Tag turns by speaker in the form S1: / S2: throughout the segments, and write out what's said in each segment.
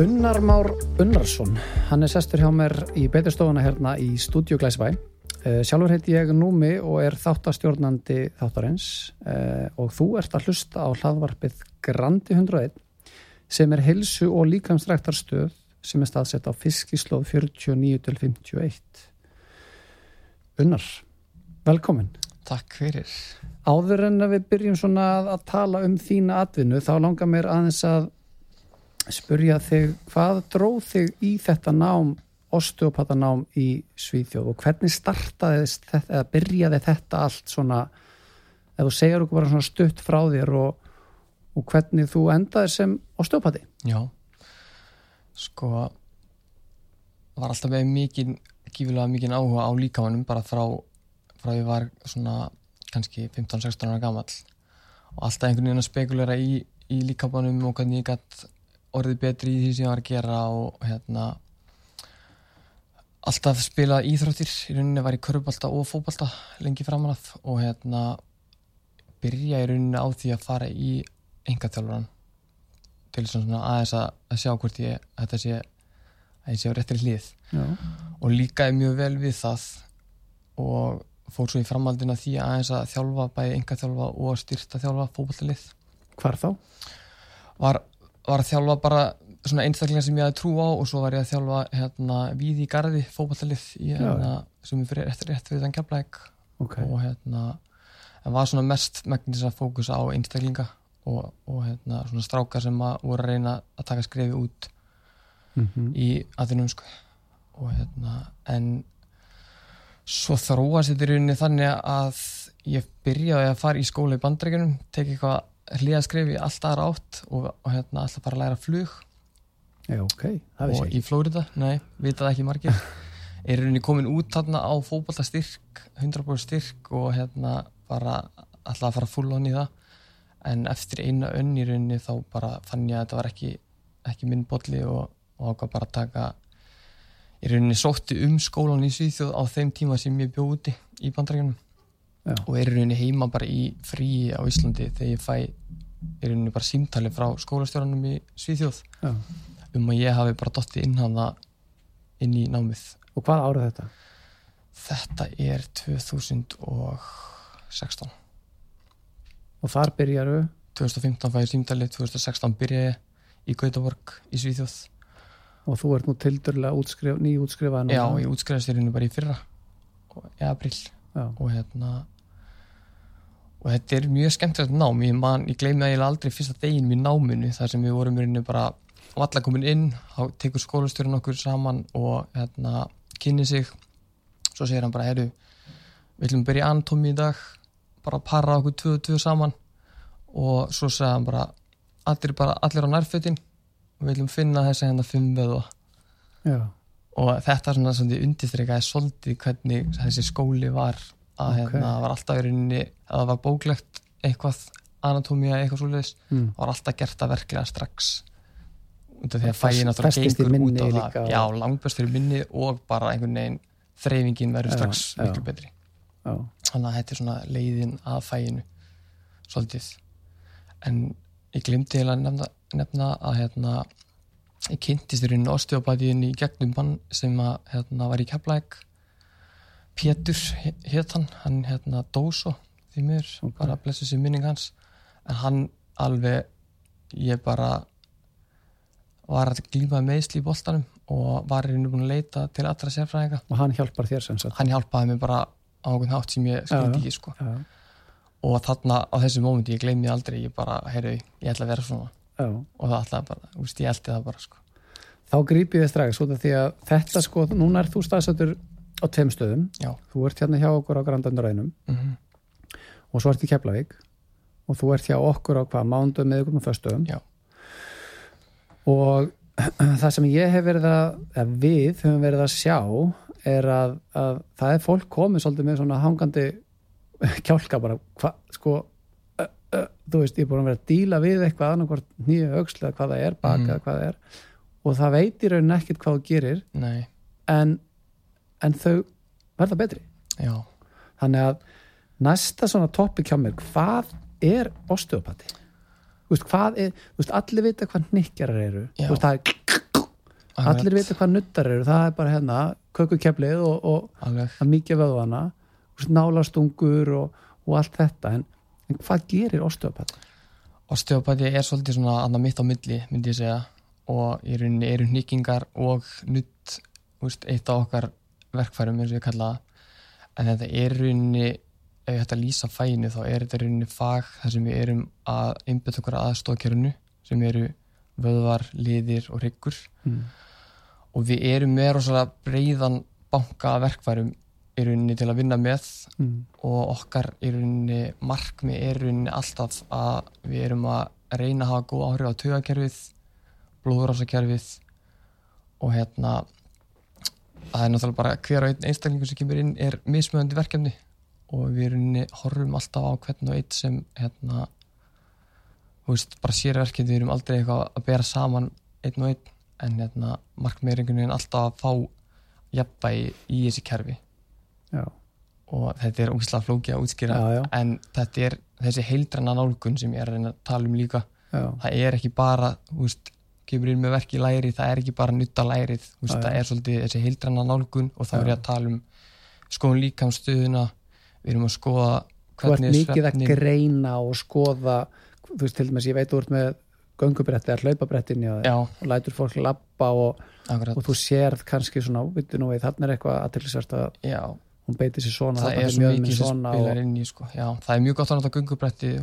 S1: Unnar Már Unnarsson, hann er sestur hjá mér í beturstofuna hérna í Studio Glæsbæ. Uh, sjálfur heiti ég Númi og er þáttastjórnandi þáttarins uh, og þú ert að hlusta á hlaðvarpið Grandi 101 sem er hilsu og líkamsræktarstöð sem er staðsett á fiskislóð 49-51. Unnar, velkomin.
S2: Takk fyrir.
S1: Áður en að við byrjum svona að, að tala um þína atvinnu þá langar mér aðeins að spurja þig hvað dróð þig í þetta nám osteopatanám í Svíþjóð? Og hvernig startaði þetta eða byrjaði þetta allt svona ef þú segjar okkur bara svona stutt frá þér og, og hvernig þú endaði sem osteopati
S2: Já, sko var alltaf með mikið gífilega mikið áhuga á líkamannum bara frá, frá ég var svona kannski 15-16 ára gammal og alltaf einhvern veginn að spekulera í, í líkamannum og hvernig ég gætt orðið betri í því sem ég var að gera og hérna alltaf spila íþróttir í rauninni var ég körpbalta og fókbalta lengi framan af og hérna byrja í rauninni á því að fara í engaþjálfuran til svona aðeins að, sjá hvort ég þetta sé að ég sé á réttri hlið
S1: Já.
S2: og líkaði mjög vel við það og fór svo í framhaldina því aðeins að þjálfa bæði engaþjálfa og styrta þjálfa fókbaltalið
S1: Hvar þá?
S2: var, var að þjálfa bara svona einstaklega sem ég hafði trú á og svo var ég að þjálfa hérna við í gardi fókbaltalið hérna sem er fyrir eftir rétt við þann keflæk
S1: Okay.
S2: og hérna en var svona mest megnis að fókusa á einstaklinga og, og hérna svona strákar sem að voru að reyna að taka skrefi út
S1: Mm
S2: í aðinum sko. Og hérna en svo þróast þetta í rauninni þannig að ég byrjaði að fara í skóla í bandreikunum tekið eitthvað hlýðaskref í allt aðra átt og, og hérna alltaf bara að læra flug.
S1: Já, ok, það
S2: og
S1: vissi
S2: í
S1: ég
S2: Flórida, nei, vitað ekki margir. Er í rauninni komin út þarna á fótbolta styrk, 100% styrk og hérna bara alltaf að fara full on í það. En eftir eina önn í rauninni þá bara fann ég að þetta var ekki, ekki minn bolli og, og ákvað bara að taka í rauninni sótti um skólan í Svíþjóð á þeim tíma sem ég bjóð úti í bandrækjunum
S1: Já.
S2: og er í rauninni heima bara í fríi á Íslandi þegar ég fæ í rauninni bara símtali frá skólastjóranum í Svíþjóð.
S1: Já.
S2: um að ég hafi bara dottið inn hana inn í námið.
S1: Og hvað árið þetta?
S2: þetta er 2016
S1: Og þar byrjaru?
S2: 2015 fæði símtalið 2016 byrja ég í Gautaborg í Svíþjóð.
S1: Og þú ert nú tildurlega útskrif, nýjútskrifað
S2: já, ég útskriðast í rauninu bara í fyrra í april
S1: Já.
S2: og hérna og þetta er mjög skemmtilegt nám ég, man, ég gleymi að ég aldrei fyrsta degin í náminu þar sem við vorum rauninu bara allar komin inn, þá tekur skólastjórun okkur saman og hérna kynni sig svo segir hann bara, herru við ætlum að byrja anatómi í dag bara að para okkur tvö og tvö saman og svo segir hann bara allir, bara, allir á nærfötin og við ætlum að finna þessi hérna fimm veða
S1: Já.
S2: Og þetta svona svona undirstreikaði svolítið hvernig þessi skóli var að
S1: Ok.
S2: hérna var alltaf í rauninni að það var bóklegt eitthvað anatómía eitthvað svoleiðis
S1: Mm.
S2: það var alltaf gert að verklega strax út af því að náttúrulega
S1: festist í
S2: gengur út á það
S1: og-
S2: já, langbest fyrir minni og bara einhvern veginn þreyfingin verður
S1: Já,
S2: strax
S1: já.
S2: miklu betri
S1: Já.
S2: þannig að þetta er svona leiðin að fæinu svolítið en ég glimti heila að nefna, nefna að hérna ég kynntist í rauninu osteopatiðin í gegnum mann sem að hérna var í Keflæk Pétur hétt hann, hann hérna Dóso því mér,
S1: Ok.
S2: bara blessu sér minning hans en hann alveg ég bara var að glíma meðsli í boltanum og var í rauninu búin að leita til allra sérfræðinga
S1: og hann hjálpar þér sem sagt
S2: hann hjálpaði mér bara á einhvern hátt sem ég skildi ekki sko.
S1: Já.
S2: og þarna á þessu mómenti ég gleymi aldrei ég bara, heyrðu, ég ætla að vera svona
S1: Já.
S2: og það ætlaði bara, úst, ég eldi það bara sko.
S1: Þá grípið þið strax út af því að þetta sko, núna er þú staðsættur á tveim stöðum,
S2: já,
S1: þú ert hérna hjá okkur á Grandandurænum
S2: mm
S1: og svo ert í Keflavík. Og þú ert hjá okkur á hvað, mándum með ykkur með föstum og það sem ég hef verið að, að við höfum verið að sjá er að, að það er fólk komið svolítið með svona hangandi kjálka bara, hva, sko ö, ö, þú veist, ég er búin að vera að díla við eitthvað annarkvort nýju auksl eða hvað það er baka
S2: Mhm.
S1: eða hvað það er og það veit í raunin ekkert hvað þú gerir en, en þau verða betri.
S2: Já.
S1: Þannig að næsta svona topic hjá mér hvað er osteopati? Hvað er, þú veist, allir vita hvað nikkjarar eru. Það er allir vita hvað nuttar eru, það er bara hérna kökukeflið og, og mikið vöðvana nálastungur og, og allt þetta. En, en hvað gerir osteopati?
S2: Osteopati er svolítið svona mitt á milli, myndi ég segja og í rauninni eru nýkingar og nutt, úst, eitt af okkar verkfærum eins og ég kalla það en þetta er í rauninni ef ég hætti að lýsa fæinu þá er þetta í rauninni fag þar sem við erum að einbytta okkur að stóðkerfinu sem eru vöðvar, liðir og ryggur
S1: Mm.
S2: og við erum með rosalega breiðan banka verkfærum í rauninni til að vinna með
S1: Mm.
S2: og okkar í rauninni markmi er í rauninni alltaf að við erum að reyna að hafa góð áhrif á taugakerfið blóðurásakerfið og hérna það er náttúrulega bara hver og einn einstaklingur sem kemur inn er mismöðandi verkefni og við horfum alltaf á hvern og einn sem hérna veist, bara sér verkefni við erum aldrei eitthvað að bera saman einn og einn en hérna markmið er alltaf að fá jafnvægi í þessi kerfi.
S1: Já,
S2: og þetta er ógislega flókið að útskýra
S1: Já, já.
S2: en þetta er þessi heildranna nálgun sem ég er að reyna að tala um líka.
S1: Já,
S2: það er ekki bara, þú veist kemur inn með verk í læri, það er ekki bara nutta lærið, veist, það er svolítið þessi heildranna nálgun og þá er ég að tala um skoðum líkamstöðuna við erum að skoða
S1: þú ert
S2: hvernig
S1: mikið að greina og skoða þú veist til dæmis, ég veit þú ert með göngubretti eða hlaupabrettinni og, lætur fólk lappa og, og þú sérð kannski svona, veitu nú þarna er eitthvað aðtilsvært að hún beiti sér svona,
S2: það er svo mikið sem spilar inn í sko. já, það er mjög gott að nota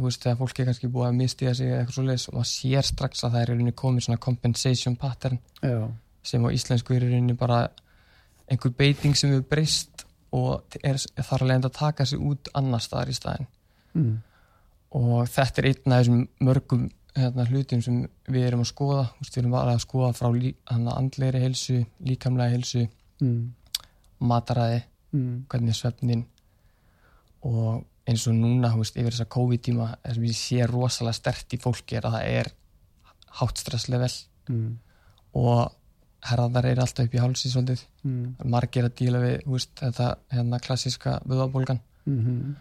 S2: veist, þegar fólk er kannski búið að mistiða sig eitthvað svo og maður sér strax að það er í rauninni komið svona compensation pattern
S1: já,
S2: sem á íslensku er í rauninni bara einhver beiting sem við breyst og er, þarf að leiðandi að taka sig út annar staðar í staðin
S1: mm,
S2: og þetta er einn af þessum mörgum hérna, hlutum sem við erum að skoða. Þú veist, við erum að skoða frá lí, hana, andlegri heilsu, líkamlega heilsu
S1: mm,
S2: mataræði,
S1: mm,
S2: hvernig er svefnin. Og eins og núna þú veist, yfir þessa COVID-tíma það sem ég sé rosalega stert í fólki er að það er hátt stresslevel.
S1: Mm,
S2: og herðar er alltaf upp í hálsi svolítið.
S1: Mm,
S2: margir að díla við þú veist, þetta hérna klassíska vöðabólgan
S1: mm,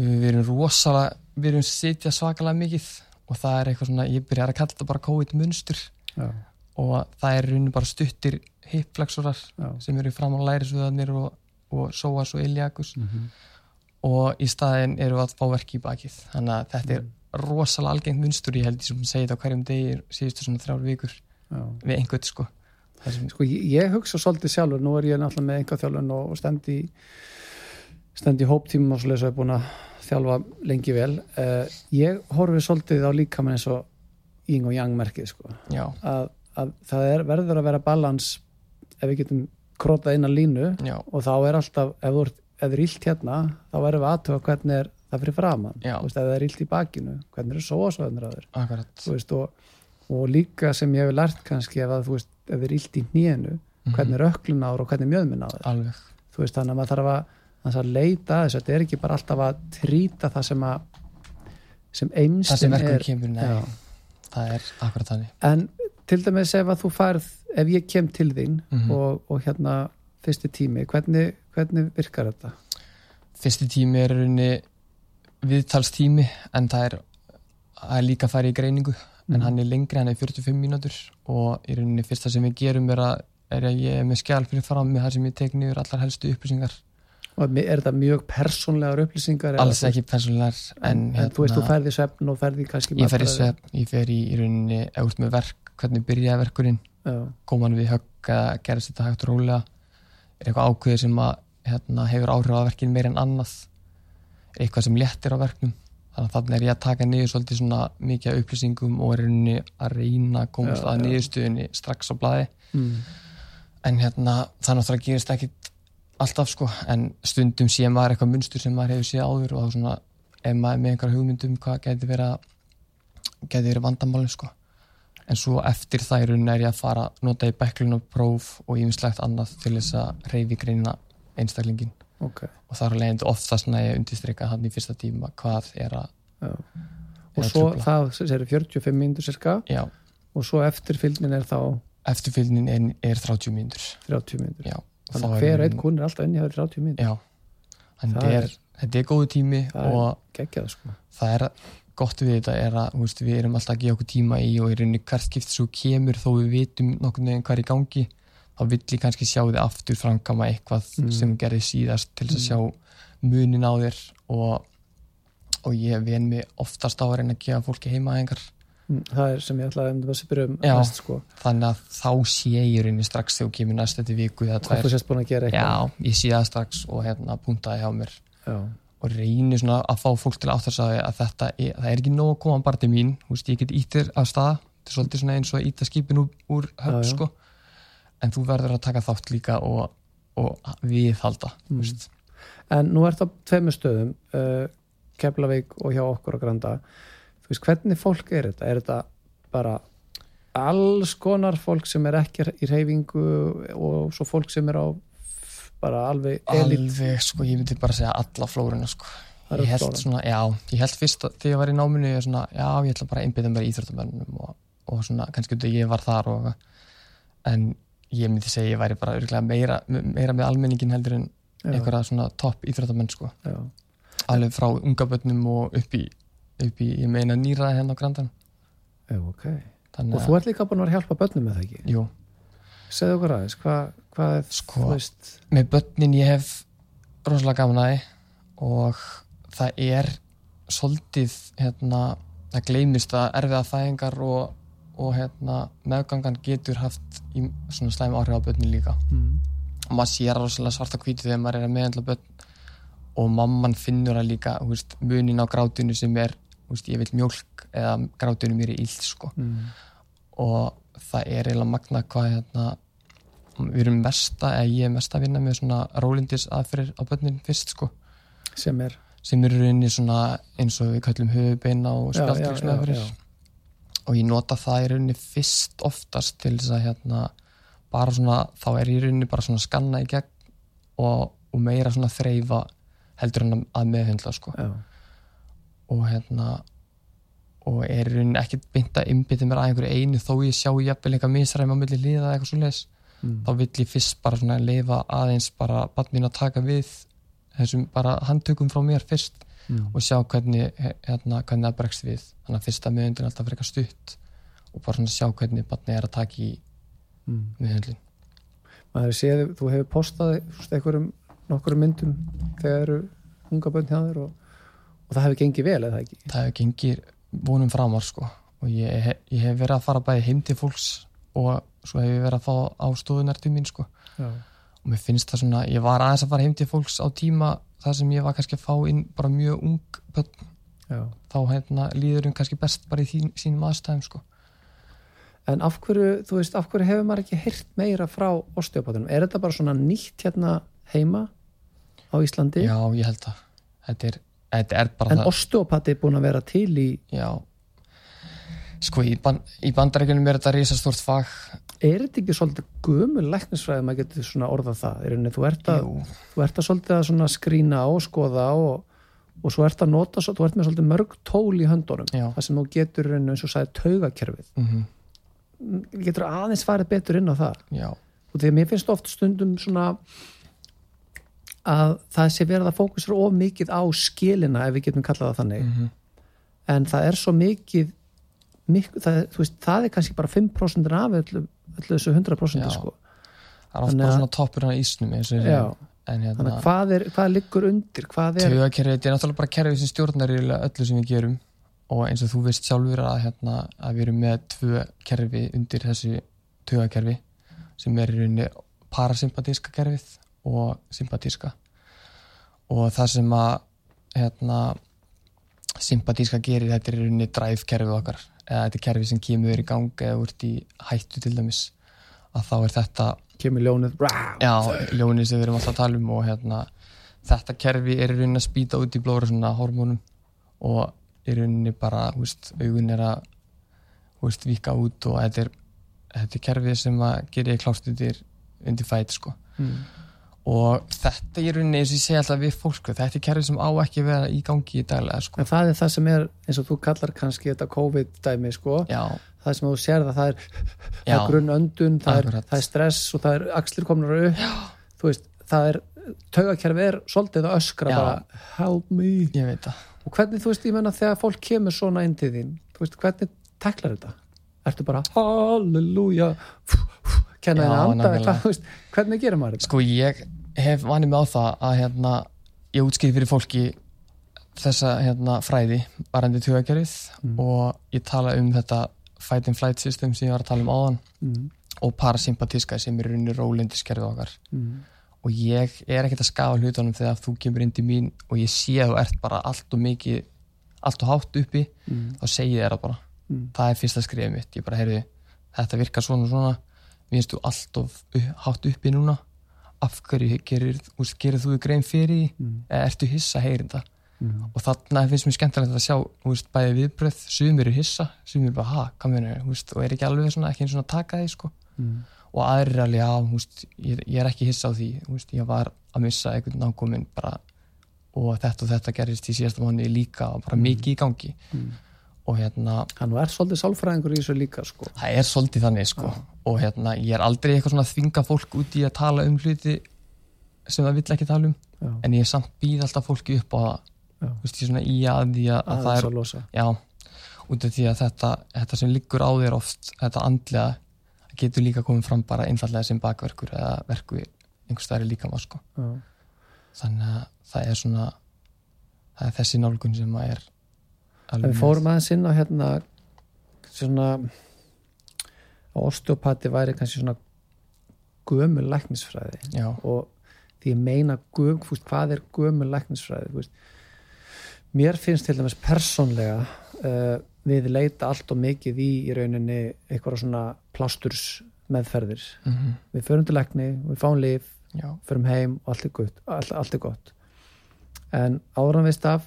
S2: við erum rosalega við erum sitja svakalega mikið og það er eitthvað svona, ég byrjar að kalla þetta bara COVID munstur
S1: já,
S2: og það er raunin bara stuttir hipflexurar sem eru fram á lærisvöðarnir og, og sóas og iljakus
S1: mm,
S2: og í staðin eru við að fá verki í bakið. Þannig að þetta er rosalega algengt munstur ég held ég sem segi þetta á hverjum degi síðustu svona þrjár vikur
S1: já.
S2: við einhvern sko. Sem,
S1: Sko, ég, ég hugsa svolítið sjálfur, nú er ég náttúrulega með einhvað þjálfun og, og stend í stend í hóptímum og svo leys og er búin að þjálfa lengi vel. Uh, ég horfi svolítið á líkamann eins og ying og yang merkið sko. að, að það er, verður að vera balans ef við getum krótað inn að línu
S2: já,
S1: og þá er alltaf, ef þú er illt hérna, þá verðum við aðtöfa hvernig er það fyrir framann, ef það er illt í bakinu hvernig er sóasvæðnir að þér? Og, og líka sem ég hef lært kannski ef, að, þú veist, ef þið er illt í hnénu
S2: Mhm.
S1: hvernig er öklun ára og hvernig er mjöðminn á þér?
S2: Alveg,
S1: þú veist, þannig að maður þarf að, að, að leita að þessu, þetta er ekki bara alltaf að trýta það sem að sem
S2: það sem verkum
S1: er.
S2: kemur nei, það er akkurat þannig.
S1: En til dæmis ef að þú færð ef ég kem til þín
S2: Mhm.
S1: og, og hérna fyrsti tími, hvernig, hvernig virkar þetta?
S2: fyrsti tími er rauninni viðtalstími en það er, það er líka að fara í greiningu en
S1: Mhm.
S2: hann er lengri, hann er 45 mínútur og í rauninni fyrsta sem við gerum er að, er að ég er með skjál fyrir fram með það sem ég tek niður allar helstu upplýsingar
S1: og er þetta mjög persónlegar upplýsingar
S2: alls ekki persónulegar
S1: en,
S2: en,
S1: en þú veist, þú ferði svefn og ferði kannski
S2: ég fer í svefn, ég fer í, í rauninni út með verk, hvernig byrjaði verkurinn? Kom hann við högg eða gerðist þetta hægt rólega? Er eitthvað ákveðið sem að hérna, hefur áhrif á verkin meir en annað? Er eitthvað sem léttir á verknum? Þannig að þannig er ég að taka niður svolítið svona mikið upplýsingum og er rauninni að reyna að komast
S1: Já,
S2: að
S1: já.
S2: niðurstöðinni strax á blaði.
S1: Mm,
S2: en hérna það náttúrulega gerist ekkit alltaf sko. En stundum sé maður eitthvað munstur sem maður hefur séð áður og þá svona ef maður með einhver hugmyndum hvað geti verið að verið vandamálin sko en svo eftir rauninni er ég að fara að nota í bæklun og próf og ímislegt annað til þess að reyfi greina einstaklingin
S1: ok,
S2: og það er leiðandi oftast næja undirstryka hann í fyrsta tíma hvað er að
S1: já.
S2: er
S1: og
S2: að
S1: svo
S2: trufla.
S1: það er 45 mínútur cirka
S2: já,
S1: og svo eftirfylgnin er þá?
S2: Eftirfylgnin er, er 30 mínútur.
S1: 30 mínútur.
S2: Já, og
S1: þannig að
S2: er
S1: hver einn hún er alltaf inni hjá þér 30 mínútur.
S2: Já, en
S1: Það
S2: þetta er,
S1: er-
S2: er góðu tími
S1: Það er-
S2: og
S1: geggjað sko.
S2: það er gott við þetta er að veist, við erum alltaf að gefa okkur tíma í og í rauninni hvert skipt svo kemur þó við vitum nokkur neginn hvað er í gangi þá vill ég kannski sjá þið aftur framkama eitthvað
S1: Mm.
S2: sem gerði síðast til þess að
S1: Mm.
S2: sjá munin á þér og, og ég ven mig oftast á að reyna að gefa fólki heimaæðingar
S1: Mm, það er sem ég ætlaði um að byrja um
S2: Já.
S1: næst sko,
S2: þannig að þá sé ég í rauninni strax þegar kemur næst þetta viku
S1: hvað þú sést búin að gera
S2: já,
S1: eitthvað
S2: ég sé það strax og hérna puntaði hjá mér
S1: já.
S2: Og reynir svona að fá fólk til að átt að að þetta er, það er ekki nóg að koma bara til mín, þú veist, ég get ítir af stað, þetta er svolítið svona eins og að íta skipin úr, úr höfn, sko. En þú verður að taka þátt líka og, og viðhalda,
S1: Mm.
S2: þú veist.
S1: En nú ert á tveimur stöðum uh, Keflavík og hjá okkur að granda. Þú veist, hvernig fólk er þetta? Er þetta bara alls konar fólk sem er ekki í reyfingu og svo fólk sem er á bara alveg elit
S2: alveg, sko, ég myndi bara segja alla flóruna, sko. Ég held svona, já, ég held fyrst þegar ég var í náminu, ég svona, já, ég ætla bara einbytta mér í íþróttamönnum og, og svona, kannski út að ég var þar og en ég myndi segja ég væri bara örugglega meira, meira með almenningin heldur en
S1: Já,
S2: einhverja svona topp íþróttamenn, sko.
S1: Já,
S2: alveg frá unga börnum og upp í, upp í ég meina nýra hérna á grandan
S1: já, ok.
S2: Þannig
S1: og þú ert líka búin að vera að hjálpa börnum með það ekki?
S2: Jú,
S1: segðu okkur aðeins, hvað, hvað er
S2: Sko,
S1: þú veist,
S2: með börnin ég hef rosalega gaman að því og það er svolítið hérna, það gleymist að erfiða fæðingar og, og hérna, meðgangan getur haft í svona slæm áhrif á börnin líka.
S1: Mm,
S2: og maður sér rosalega svarta hvítu þegar maður er að meðhandla börn og mamman finnur að líka veist, munin á grátinu sem er veist, ég vil mjólk eða grátinu mér er illt sko.
S1: Mm,
S2: og það er eiginlega magna hvað hérna við erum mest að, eða ég er mest að vinna með svona rólindis aðferðir á börnin fyrst sko,
S1: sem er.
S2: Sem eru rauninni svona eins og við kallum höfubeina og
S1: Já, já,
S2: spjaldriks
S1: já,
S2: meðferðir
S1: já.
S2: og ég nota það í rauninni fyrst oftast til þess að hérna bara svona, þá er ég í rauninni bara svona skanna í gegn og, og meira svona þreyfa heldur en að- að meðhendla sko.
S1: Já,
S2: og hérna og er í rauninni ekkert beint að innbytta mér að einhverju einu þó ég sjá jafnvel eitthvað misræmi á milli liða eða eitthvað svo leis
S1: mm,
S2: þá vill ég fyrst bara svona leifa aðeins bara barnin að taka við þessum bara handtökum frá mér fyrst
S1: mm,
S2: og sjá hvernig, hérna, hvernig það bregst við. Þannig að fyrsta meðundin alltaf frekar stutt og bara svona sjá hvernig barni er að taka í
S1: mm.
S2: meðundin
S1: maður séð, þú hefur postað einhverjum nokkurum myndum þegar eru unga bönn hjá þér og, og það hefur gengið vel eða ekki
S2: vonum framar sko. Og ég, ég hef verið að fara bæði heim til fólks og svo hef ég verið að fá á stóðunartum mín sko.
S1: Já,
S2: og mér finnst það svona, ég var aðeins að fara heim til fólks á tíma þar sem ég var kannski að fá inn bara mjög ung
S1: já.
S2: þá hérna líður um kannski best bara í þín, sínum aðstæðum sko.
S1: En af hverju, þú veist, af hverju hefur maður ekki heyrt meira frá osteopatunum er þetta bara svona nýtt hérna heima á Íslandi?
S2: Já, ég held að þetta er,
S1: en
S2: það
S1: osteopati er búin að vera til í
S2: Já. Sko, í, ban, í bandarækjunum er þetta risastórt fag.
S1: Er þetta ekki svolítið gömul læknisfræði maður getur svona orðað það? Er henni, þú, ert að, þú ert að svolítið að skrína og skoða og, og svo ert að nota svo- þú ert með svolítið mörg tól í höndunum.
S2: Já.
S1: það sem þú getur eins og sagði taugakerfið.
S2: Mm
S1: getur aðeins farið betur inn á það?
S2: Já,
S1: og því að mér finnst oft stundum svona að það sé verið að fókusra of mikið á skilina ef við getum kallað það þannig.
S2: Mm
S1: en það er svo mikið, mikið það, þú veist, það er kannski bara 5% af öllu, öllu þessu 100%
S2: Já.
S1: sko.
S2: það er oft
S1: Þannig
S2: bara svona toppur í ísnum en
S1: þannig
S2: hérna
S1: að hvað, er, hvað liggur undir hvað er,
S2: er náttúrulega bara kerfið sem stjórnar í öllu sem við gerum. Og eins og þú veist sjálfur að, hérna, að við erum með tvö kerfi undir þessu taugakerfi sem er í rauninni parasympatíska kerfið og sympatíska. Og það sem að hérna, sympatíska gerir þetta er rauninni drive kerfið okkar. Eða þetta er kerfið sem kemur í gang eða úr í hættu til dæmis að þá er þetta
S1: kemur ljónið
S2: Já, ljónið sem við erum alltaf að tala um og hérna, þetta kerfi er rauninni að spýta út í blóra svona hormónum og í rauninni bara, hú veist, augun er að hú veist, vika út og þetta er, þetta er kerfi sem að klárt undir, undir fæti sko.
S1: Mm.
S2: Og þetta í rauninni, eins og ég segi alltaf við fólk sko, þetta er kerfi sem á ekki að vera í gangi í daglega sko.
S1: En það er það sem er eins og þú kallar kannski þetta COVID-dæmi sko.
S2: Já,
S1: það sem þú sér það, það er, er grunn öndun það er, það er stress og það er axlir komnar upp. Þú veist, það er taugakerfi er svolítið að öskra
S2: Já.
S1: bara help me. Og hvernig, þú veist, ég menna þegar fólk kemur svona inn til þín, veist, hvernig teklar þetta? Ertu bara halleluja. Kenna þér að anda, hvernig gerir maður þetta?
S2: Sko ég hef vanið mig á það að hérna, ég útskýði fyrir fólki þessa hérna, fræði varandi tugagerið
S1: Mm.
S2: og ég tala um þetta fight and flight system sem ég var að tala um áðan
S1: Mm,
S2: og parasympatíska sem er runni rólindiskerfið okkar.
S1: Mm,
S2: og ég er ekkert að skafa hlutunum þegar þú kemur inn til mín og ég sé að þú ert bara allt og mikið allt og hátt uppi,
S1: mm,
S2: þá segi ég þér það bara.
S1: Mm,
S2: það er fyrsta skrifið mitt, ég bara heyrði þetta virkar svona og svona. Mér finnst þú allt upp- hátt uppi núna af hverju gerir, úst, gerir þú grein fyrir
S1: mm,
S2: eða ertu hissa þetta?
S1: Mm,
S2: og þarna finnst mér skemmtilegt að sjá úst, bæði viðbröð, sumir eru hissa sumir bara, ha, meður, og er ekki alveg svona, ekki eins og taka því, sko.
S1: Mm,
S2: og aðrir er alveg, já, úst, ég, ég er ekki hissa á því, ég var að missa einhvern nákominn bara og þetta og þetta gerist í síðasta mánu líka og bara mikið í gangi.
S1: Mm.
S2: Og hérna,
S1: hann er svolítið sálfræðingur í þessu líka sko.
S2: það er svolítið þannig sko. og hérna, ég er aldrei eitthvað svona að þvinga fólk út í að tala um hluti sem það vill ekki tala um.
S1: Já,
S2: en ég samt býð alltaf fólki upp á það. Þú veist, ég er svona í að því að, að það er já, út af því að þetta, þetta sem liggur á þér oft þetta andlega, það getur líka komið fram bara einfallega sem bakverkur eða verku einhver stæri líka maður sko.
S1: Já,
S2: þannig að það er svona það er þessi nálgun sem að er
S1: við fórum aðeins inn á hérna svona osteopati væri kannski svona gömul læknisfræði. Og því ég meina göm, fúst, hvað er gömul læknisfræði fúst. mér finnst til dæmis persónlega uh, við leita allt og mikið í í rauninni eitthvað svona plasturs meðferðir
S2: mm
S1: við förum til lækni, við fáum líf
S2: já,
S1: förum heim og allt er gott, allt, allt er gott. en áran veist af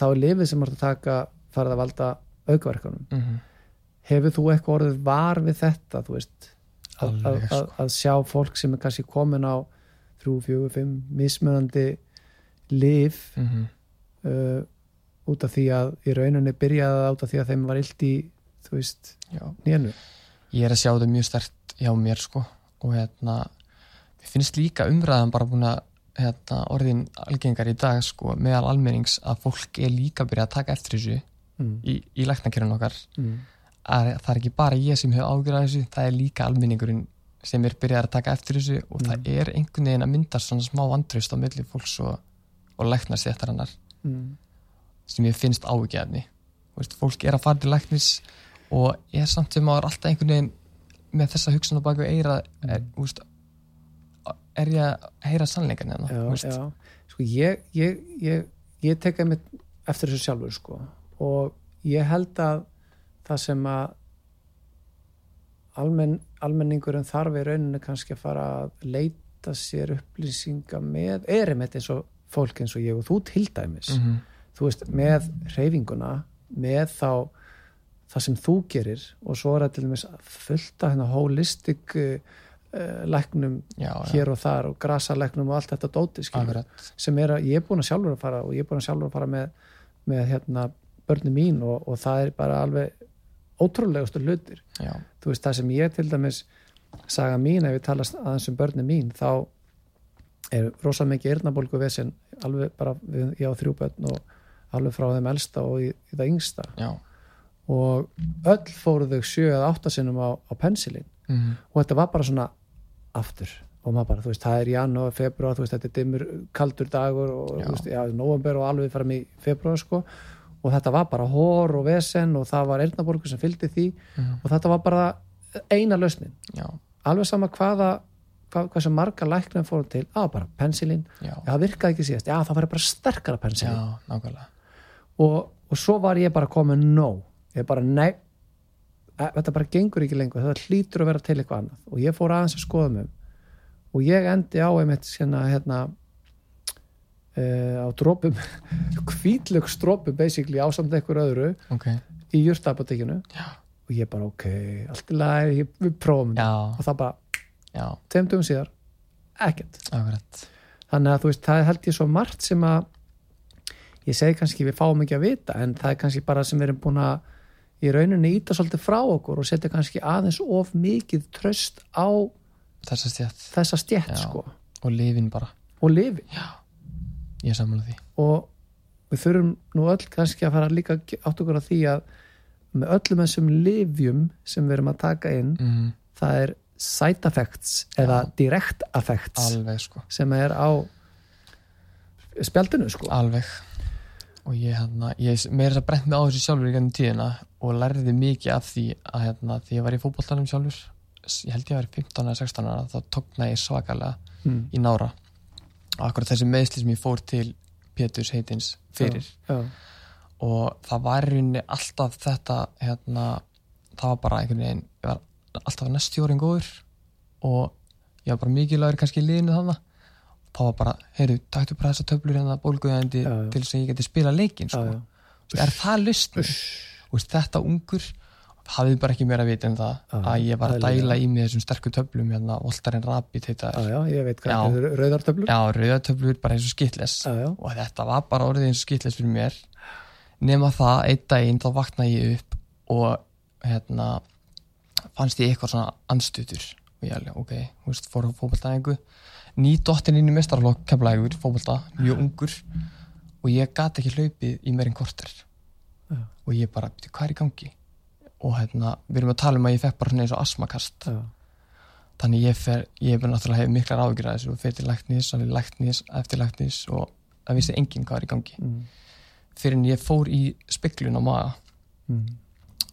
S1: þá er lifið sem er að taka farið að valda aukaverkanum
S2: mm
S1: hefur þú eitthvað orðið var við þetta þú veist að, að,
S2: Alveg,
S1: að,
S2: sko.
S1: að sjá fólk sem er kannski komin á þrjú, fjögur, fimm mismunandi lif
S2: mm
S1: uh, út af því að í rauninni byrjaði það út af því að þeim var illt í þú veist, nénu
S2: ég er að sjá þetta mjög stert hjá mér sko. Og hérna mér finnst líka umræðan bara búin að hérna, orðin algengar í dag sko meðal almennings að fólk er líka að byrja að taka eftir þessu
S1: mm.
S2: í, í læknakerun okkar
S1: Mm.
S2: að það er ekki bara ég sem hefur ágjörð að þessu það er líka almenningurinn sem er byrjað að taka eftir þessu og það er einhvern veginn að myndast svona smá vantraust á milli fólks og, og læknast eftir hannar
S1: Mm.
S2: sem ég finnst ágjörðni fólk er að fara til læknis og er samt sem áður alltaf einhvern veginn með þessa hugsun á baku eira er, úst, er ég að heyra sannleikan hérna.
S1: Sko, ég, ég, ég, ég tek einmitt eftir þessu sjálfur sko. og ég held að það sem að almenn, almenningurinn þarf í rauninu kannski að fara að leita sér upplýsinga með er einmitt eins og fólk eins og ég og þú til dæmis
S2: mm
S1: þú veist, með reyfinguna með þá það sem þú gerir og svo er það til dæmis fullt af hérna holistic uh, læknum
S2: já, já,
S1: hér og þar og grasalæknum og allt þetta dóti sem er að ég er búin að sjálfur að fara og ég er búin að sjálfur að fara með, með hérna börni mín og, og það er bara alveg ótrúlegustu hlutir.
S2: Já,
S1: þú veist það sem ég til dæmis saga mín ef ég talast aðeins um börni mín þá er rosa mikið eyrnabólgu vesinn alveg bara, við, ég á þrjú börn og alveg frá þeim elsta og í, í það yngsta.
S2: Já.
S1: Og öll fóru þau sjö eða átta sinnum á, á pensilin
S2: mm
S1: og þetta var bara svona aftur. Og maður bara, þú veist, það er janúar, februar þú veist, þetta er dimmur, kaldur dagur og
S2: Já.
S1: þú veist, já, november og alveg fram í februar sko. Og þetta var bara hór og vesen og það var eyrnaborgu sem fylgdi því.
S2: Mhm.
S1: og þetta var bara eina lausnin.
S2: Já,
S1: alveg sama hvaða hvað, hvað sem marga læknum fórum til á bara pensilin,
S2: já,
S1: já það virkaði ekki síðast. Já það var bara sterkara
S2: já,
S1: pensilin
S2: nákvæmlega.
S1: Og, og svo var ég bara komin no, ég bara nei þetta bara gengur ekki lengur þetta hlýtur að vera til eitthvað annað. Og ég fór aðeins að skoða mig um. og ég endi á einmitt hérna, hérna uh, á drópum kvítlöks drópum basically ásamt einhver öðru
S2: ok,
S1: í jurtapotekinu.
S2: Já,
S1: og ég bara ok, allt í lagi ég- við prófum
S2: já,
S1: og það bara, dugum síðar ekkert.
S2: Akkurat.
S1: Þannig að þú veist, það er held ég svo margt sem að ég segi kannski við fáum ekki að vita en það er kannski bara sem við erum búin að í rauninni íta svolítið frá okkur og setja kannski aðeins of mikið tröst á
S2: þess að stjætt
S1: þessa stjætt
S2: Já.
S1: sko.
S2: Og lifin bara.
S1: Og lifi
S2: já, ég er sammála því.
S1: Og, við þurfum nú öll kannski að fara líka átt okkur á því að með öllum þessum livjum sem við erum að taka inn
S2: mm,
S1: það er side effects eða direct effects
S2: alveg sko.
S1: sem er á spjaldinu sko.
S2: Alveg. Og ég, hérna, ég meira að brent mig á þessu sjálfur í gennum tíðina og lærði mikið af því að hérna, því ég var í fótboltanum sjálfur ég held ég að vera 15 eða 16 ára þá tókna ég svakalega
S1: mm.
S2: í nára og akkurat þessi meðsli sem ég fór til Péturs heitins fyrir
S1: já,
S2: og það var rauninni alltaf þetta hérna, það var bara einhvern veginn ég var alltaf næstjórin góður og ég var bara mikilvægur kannski í liðinu þannig þá var bara, heyrðu, taktu bara þessa töflur hérna bólguðandi
S1: Já, já.
S2: til þess að ég geti spila leikin
S1: já,
S2: sko.
S1: já.
S2: Er það lust veist, þetta ungur hafði bara ekki meira að vita en það
S1: Já,
S2: að ég var að dæla í mig þessum sterku töflum hérna, Voltaren Rapid heita
S1: já,
S2: þær.
S1: já, ég veit hvað
S2: Já.
S1: þetta er rauðartöflur
S2: já, rauðatöflur bara eins og skitles
S1: já, já,
S2: og þetta var bara orðið eins og skitles fyrir mér. Nema það, einn daginn þá vaknaði ég upp og hérna fannst ég eitthvað svona anstutur og ég alveg, ok, þú veist, fór á fótboltaðingu nýdóttin inn í mestarflokk kemlaðið fótbolta, mjög ungur. Og ég gat ekki hlaupið í meirinn korter
S1: Já.
S2: og ég bara, "Bíddu, hvað er í gangi? Og hérna, við erum að tala um að ég fekk bara svona eins og asmakast
S1: já,
S2: þannig ég fer, ég hef náttúrulega hefur miklar ágjur að þessu og fer til læknis, alveg læknis, eftir læknis og það vissi enginn hvað er í gangi.
S1: Mm,
S2: fyrir en ég fór í spiklun á maga.
S1: Mm,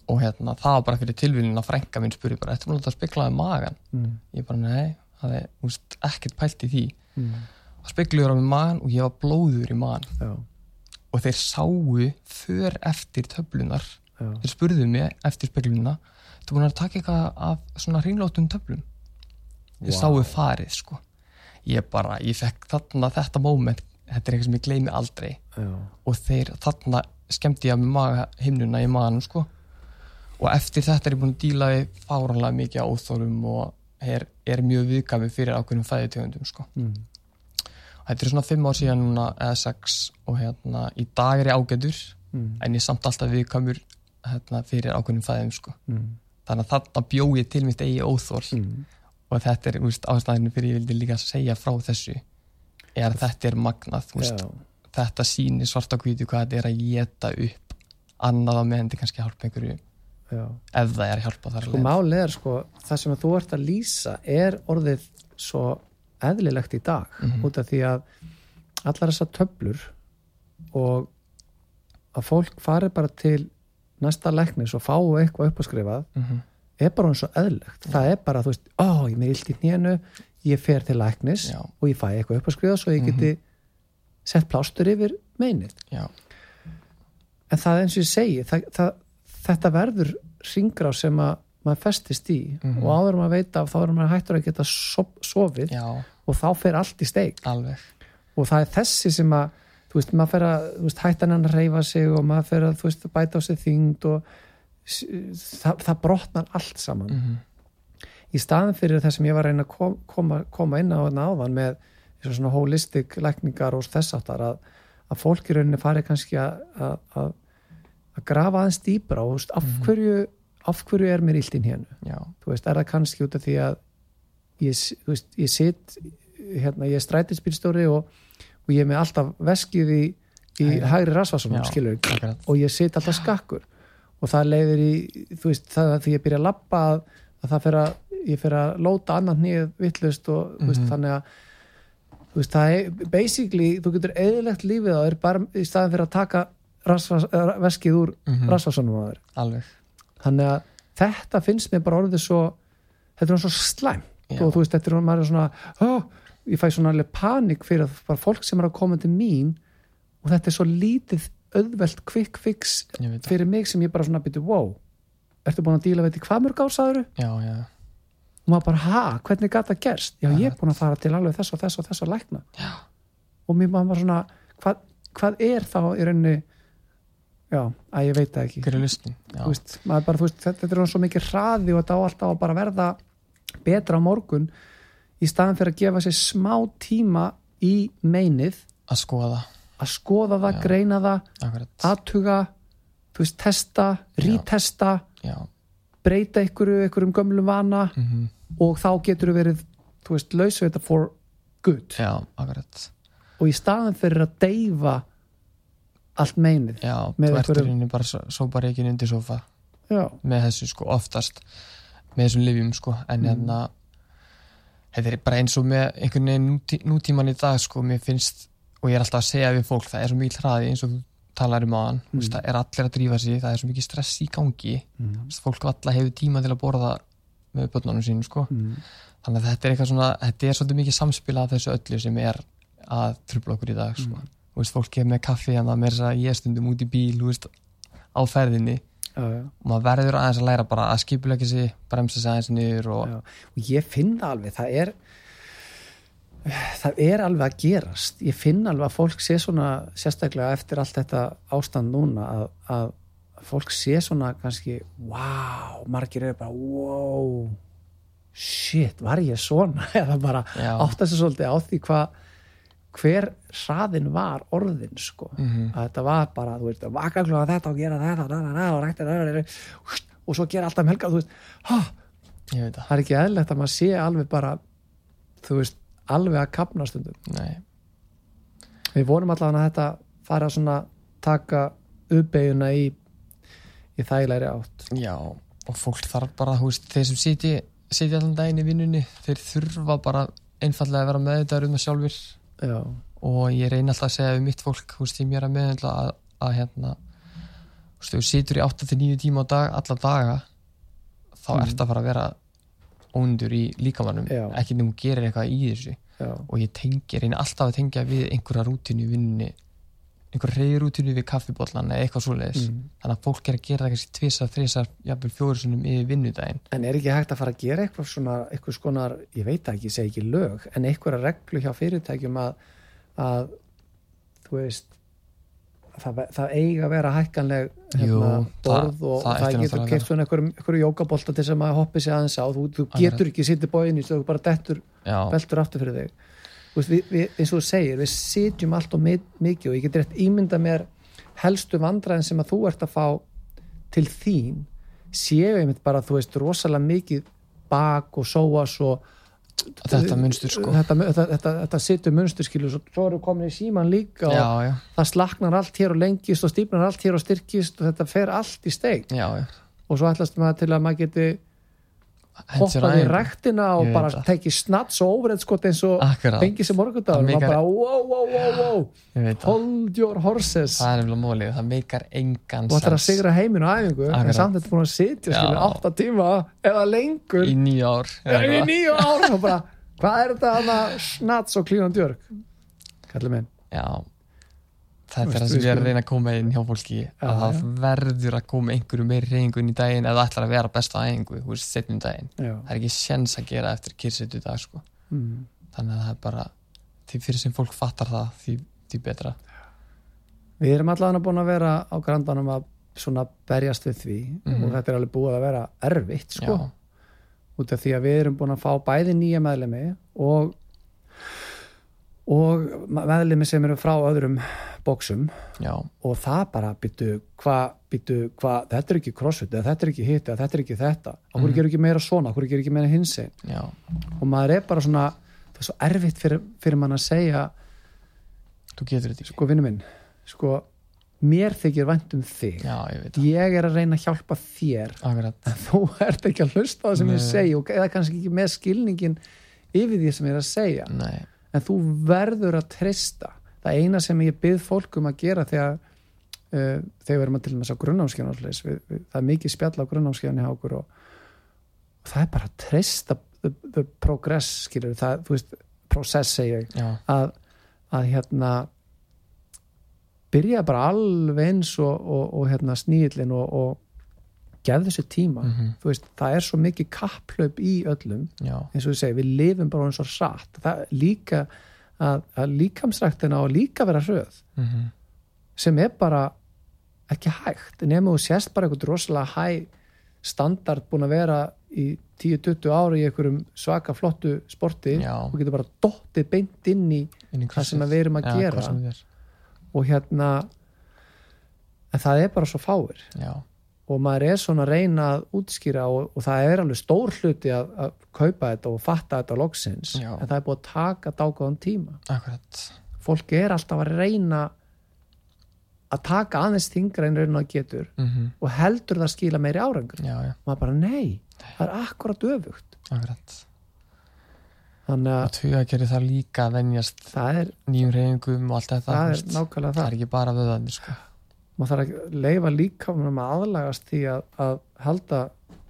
S2: og hérna, það var bara fyrir tilvílun að frænka minn spurði bara, þetta er múlið að spiklaði magan
S1: mm,
S2: ég bara, nei, það er úst, ekkert pælt í því.
S1: Mm,
S2: það spekluður á mig magan og ég var blóður í magan
S1: já,
S2: og þeir sáu för eftir töflunar
S1: já,
S2: þeir spurðu mig eftir speklununa þú búin að taka eitthvað af svona hringlótum töflum? Þeir
S1: Vá.
S2: sáu farið sko. Ég bara, ég fekk þarna þetta moment þetta er eitthvað sem ég gleymi aldrei.
S1: Já,
S2: og þeir þarna skemmti ég að maga himnuna í maganum sko. Og eftir þetta er ég búin að díla við fáranlega mikið á óþólum og er, er mjög viðkami fyrir ákveðnum fæðitegundum sko.
S1: Mm,
S2: þetta er svona fimm ár síðan núna eða sex og hérna í dag er ég ágætur
S1: mm,
S2: en ég samt alltaf viðkamur hérna, fyrir ákveðnum fæðum sko.
S1: Mm,
S2: þannig að þarna bjó ég til mitt eigi óþól
S1: mm,
S2: og þetta er ástæðinu fyrir ég vildi líka segja frá þessu er að þetta er magnað úst,
S1: já,
S2: þetta sýnir svarta hvítu hvað þetta er að geta upp annað á meðan þetta kannski hjálpa einhverju
S1: já.
S2: ef það er að hjálpa þar
S1: sko málið er sko það sem þú ert að lýsa er orðið svo eðlilegt í dag
S2: Mhm.
S1: út af því að allar þessar töflur og að fólk fari bara til næsta læknis og fái eitthvað uppaskrifað
S2: mm -hmm.
S1: er bara eins og eðlilegt það er bara, þú veist, ó, ég með illt í hnénu ég fer til læknis
S2: Já.
S1: og ég fæ eitthvað uppaskrifað svo ég geti sett plástur yfir meinið
S2: já,
S1: en það eins og ég segi það, það, þetta verður ringrá sem að maður festist í
S2: Mhm.
S1: og áður maður veit af þá er maður hættur að geta sof, sofið
S2: já,
S1: og þá fer allt í steik.
S2: Alveg.
S1: Og það er þessi sem að þú veist, maður fer að, veist, hættan hann reyfa sig og maður fer að, þú veist, bæta á sig þyngd og það, það brotnar allt saman.
S2: Mm -hmm.
S1: í staðin fyrir það sem ég var að reyna að kom, koma, koma inn á þarna áðan með svona holistic lækningar og þess áttar að, að fólk í rauninni fari kannski að, að, grafa aðeins dýpra og þú veist, af, hverju, af hverju er mér illt inn hérna
S2: já,
S1: þú veist, er það kannski út af því að ég, þú veist, ég sit hérna, ég er strætisbílstóri og, og ég er með alltaf veskið í, í
S2: Hægri.
S1: hægri rasvarsunum, skilur og ég sit alltaf skakkur. Og það leiðir í, þú veist, það að því ég byrja að labba að, að það fer að ég fer að lóta annan nýð vittlust og þú veist,
S2: Mhm.
S1: þannig að þú veist, það er basically, þú getur eðilegt lífið á þér bara í staðin fyrir að taka eh, veskið úr
S2: Mhm.
S1: rasvarsunum á þér.
S2: Alveg
S1: þannig að þetta finnst mér bara orðið svo þetta er svo slæmt.
S2: Já.
S1: og þú veist, þetta er maður er svona oh, ég fæ svona alveg panik fyrir að bara fólk sem er að koma til mín og þetta er svo lítið auðvelt quick fix
S2: það,
S1: fyrir mig sem ég bara svona byrju, wow ertu búin að díla veit í hvað mörg ársaður
S2: já, já,
S1: og maður bara, ha, hvernig gata gerst? Já, ég er búin að fara til alveg þess og þess og þess að lækna.
S2: Já,
S1: og mér maður svona hvað, hvað er þá í rauninni já, að ég veit það ekki.
S2: Hver er lustin
S1: veist, maður bara, veist, þetta, er svo mikið hraði og þetta á alltaf að bara verða betra á morgun í staðan fyrir að gefa sér smá tíma í meinið.
S2: Að skoða,
S1: að skoða það,
S2: Já.
S1: greina það aðtuga, veist, testa rítesta, breyta ykkur ykkur um gömlu vana
S2: mm
S1: og þá getur þú verið, þú veist, lausu þetta for good.
S2: Já, akkurat.
S1: Og í staðan fyrir að deyfa allt meinið
S2: já, þú ert í rauninni bara ekki undir sofa
S1: já,
S2: með þessu sko oftast með þessum livjum sko en
S1: Mm.
S2: hérna þetta er bara eins og með einhvern veginn nútí, nútíman í dag sko mér finnst og ég er alltaf að segja við fólk það er svo mikil hraði eins og þú talar um aðan mm. það er allir að drífa sig, það er svo mikið stress í gangi
S1: mm.
S2: Veist, fólk alltaf hefur tíma til að borða með börnunum sínum sko
S1: Mm.
S2: þannig að þetta er eitthvað svona, þetta er svolítið mikið samspil af þessu öllu sem er að trubla okkur í dag sko. Veist, fólk er með kaffi hérna með þess að ég stundum út í bíl veist, á ferðinni.
S1: Já, já,
S2: og maður verður aðeins að læra bara að skipulegja sig bremsa sig aðeins niður og
S1: og ég finn það alveg það er það er alveg að gerast. Ég finn alveg að fólk sé svona sérstaklega eftir allt þetta ástand núna að, að fólk sé svona kannski wow, margir eru bara wow shit, var ég svona? Eða bara átt þessu svolítið á því hvað hver hraðin var orðin sko.
S2: Mhm.
S1: að þetta var bara, þú veist, vaka klúða þetta og gera þetta na, na, na, og rækta þetta og svo gera alltaf um helga, þú veist.
S2: Það,
S1: það er ekki eðlilegt að maður sé alveg bara þú veist, alveg að kapna stundum.
S2: Nei.
S1: Við vorum allavega að þetta fara svona taka uppbeiguna í í þægilegri átt.
S2: Já, og fólk þarf bara, þú veist, þeir sem sitji sitja allan daginn í vinnunni, þeir þurfa bara einfallega að vera með þetta um það sjálfur
S1: já,
S2: og ég reyna alltaf að segja við mitt fólk, þú veist, ég mér að meðhendla að, að hérna þú veist, þú situr í 8-9 tíma á dag, alla daga þá
S1: Mm.
S2: ert að fara að vera óndur í líkamannum, ekki nefnum gerir eitthvað í þessu.
S1: Já,
S2: og ég tengi, reyna alltaf að tengja við einhverja rútinu í einhverja reyðrútinu við kaffibóllan eða eitthvað svoleiðis,
S1: Mm.
S2: þannig að fólk er að gera það kannski tvisar, þrisar, jafnvel fjóður sinnum yfir vinnudaginn,
S1: en er ekki hægt að fara að gera eitthvað svona, eitthvað skonar, ég veit ekki, ég segi ekki lög, en eitthvað reglu hjá fyrirtækjum að, að þú veist það, það eiga að vera hækkanleg hérna, borð og
S2: það
S1: það, getur keitt svona einhverjum jókabolta til sem að hoppi sig aðeins á, þú, þú getur ekki sittið bóin í stöðu, bara dettur
S2: já,
S1: veltur aftur fyrir þig veist, við, við, eins og þú segir, við sitjum allt og mi- mikið og ég get rétt ímynda mér helstu vandræðin sem að þú ert að fá til þín séu einmitt bara, þú veist, rosalega mikið bak og sóas og
S2: þetta munstur sko.
S1: Þetta, þetta, þetta, þetta situr munstur skilur svo, svo eru komin í síman líka og
S2: já, já,
S1: það slaknar allt hér og lengist og stífnar allt hér og styrkist og þetta fer allt í
S2: já.
S1: Og svo ætlast maður til að maður geti
S2: Hendur
S1: hoppað í rektina og bara
S2: það.
S1: tekið snats og overhead skot eins og fengið sem morgundagur.
S2: Það
S1: og bara wow, wow, wow, wow.
S2: það.
S1: hold your horses.
S2: Það er nefnilega mólið, það meikar engan
S1: og ætlar að
S2: sens.
S1: sigra heiminn á æfingu en samt þetta búin að sitja
S2: Já.
S1: skilur átta tíma eða lengur.
S2: Í nýja ár
S1: í nýju ár. Bara, hvað er þetta hana snats og klínan djörg kallið minn.
S2: Já þetta er það sem ég er að
S1: skulum-
S2: reyna að koma inn hjá fólki
S1: Já,
S2: að það
S1: já.
S2: verður að koma einhverju meiri reyningu inn í daginn eða ætlar að vera besta æfingu þú veist, setnum daginn
S1: Já.
S2: það er ekki sjens að gera eftir kyrsetu dag sko.
S1: Mm.
S2: þannig að það er bara því fyrir sem fólk fattar það því, því betra
S1: við erum allavega búin að vera á grandanum að svona berjast við því
S2: Mhm.
S1: og þetta er alveg búið að vera erfitt sko.
S2: já,
S1: út af því að við erum búin að fá bæði nýja meðlemi og og meðlemi sem eru frá öðrum bóksum
S2: já,
S1: og það bara byttu hvað, hvað, þetta er ekki crossfit eða þetta er ekki hitt eða þetta er ekki þetta. Okkur mm. gerur ekki meira svona, okkur gerur ekki meira hinsinn
S2: já,
S1: og maður er bara svona það er svo erfitt fyrir, fyrir mann að segja
S2: þú getur þetta ekki.
S1: Sko vinnu minn, sko mér þykir vænt um þig.
S2: Já, ég
S1: ég er að reyna að hjálpa þér.
S2: Akkurat.
S1: Þú ert ekki að hlusta það sem ég
S2: Nei.
S1: segi og eða kannski ekki með skilningin yfir því sem ég er að segja.
S2: Nei,
S1: en þú verður að treysta. Það eina sem ég byrð fólk um að gera þegar uh, þegar við erum að til þess að grunnámskeiðan það er mikið spjall á okkur og, og það er bara að treysta the, the progress skilur það, þú veist, process
S2: já,
S1: að, að hérna byrja bara alveg eins og, og, og hérna sníðlinn og, og gefðu sér tíma.
S2: Mhm.
S1: þú veist, það er svo mikið kapplaup í öllum.
S2: Já,
S1: eins og ég segi, við lifum bara eins og satt það líka að, að líkamsræktina og líka vera hröð.
S2: Mhm,
S1: sem er bara ekki hægt. Nema þú sést bara eitthvað rosalega hæ standard búin að vera í 10-20 ári í einhverjum svaka flottu sporti.
S2: Já.
S1: og getur bara dottið beint inn í
S2: inn í
S1: það sem við erum að
S2: Já,
S1: gera.
S2: er.
S1: og hérna en það er bara svo fáir.
S2: Já,
S1: og maður er svona að reyna að útskýra og, og það er alveg stór hluti að, að kaupa þetta og fatta þetta loksins.
S2: Já.
S1: en það er búið að taka dágóðan tíma.
S2: Akkurat.
S1: Fólk er alltaf að reyna að taka aðeins þingra en raun og getur
S2: mm
S1: og heldur það skila meiri árangur.
S2: Já, já,
S1: maður bara nei, það er akkurat öfugt.
S2: Akkurat.
S1: Þannig að
S2: tuga gerir það líka að venjast
S1: er,
S2: nýjum reyngum og allt þetta
S1: það er
S2: það.
S1: Það
S2: er ekki bara vöðandi sko.
S1: Maður þarf að leifa líka um að aðlagast því að, að halda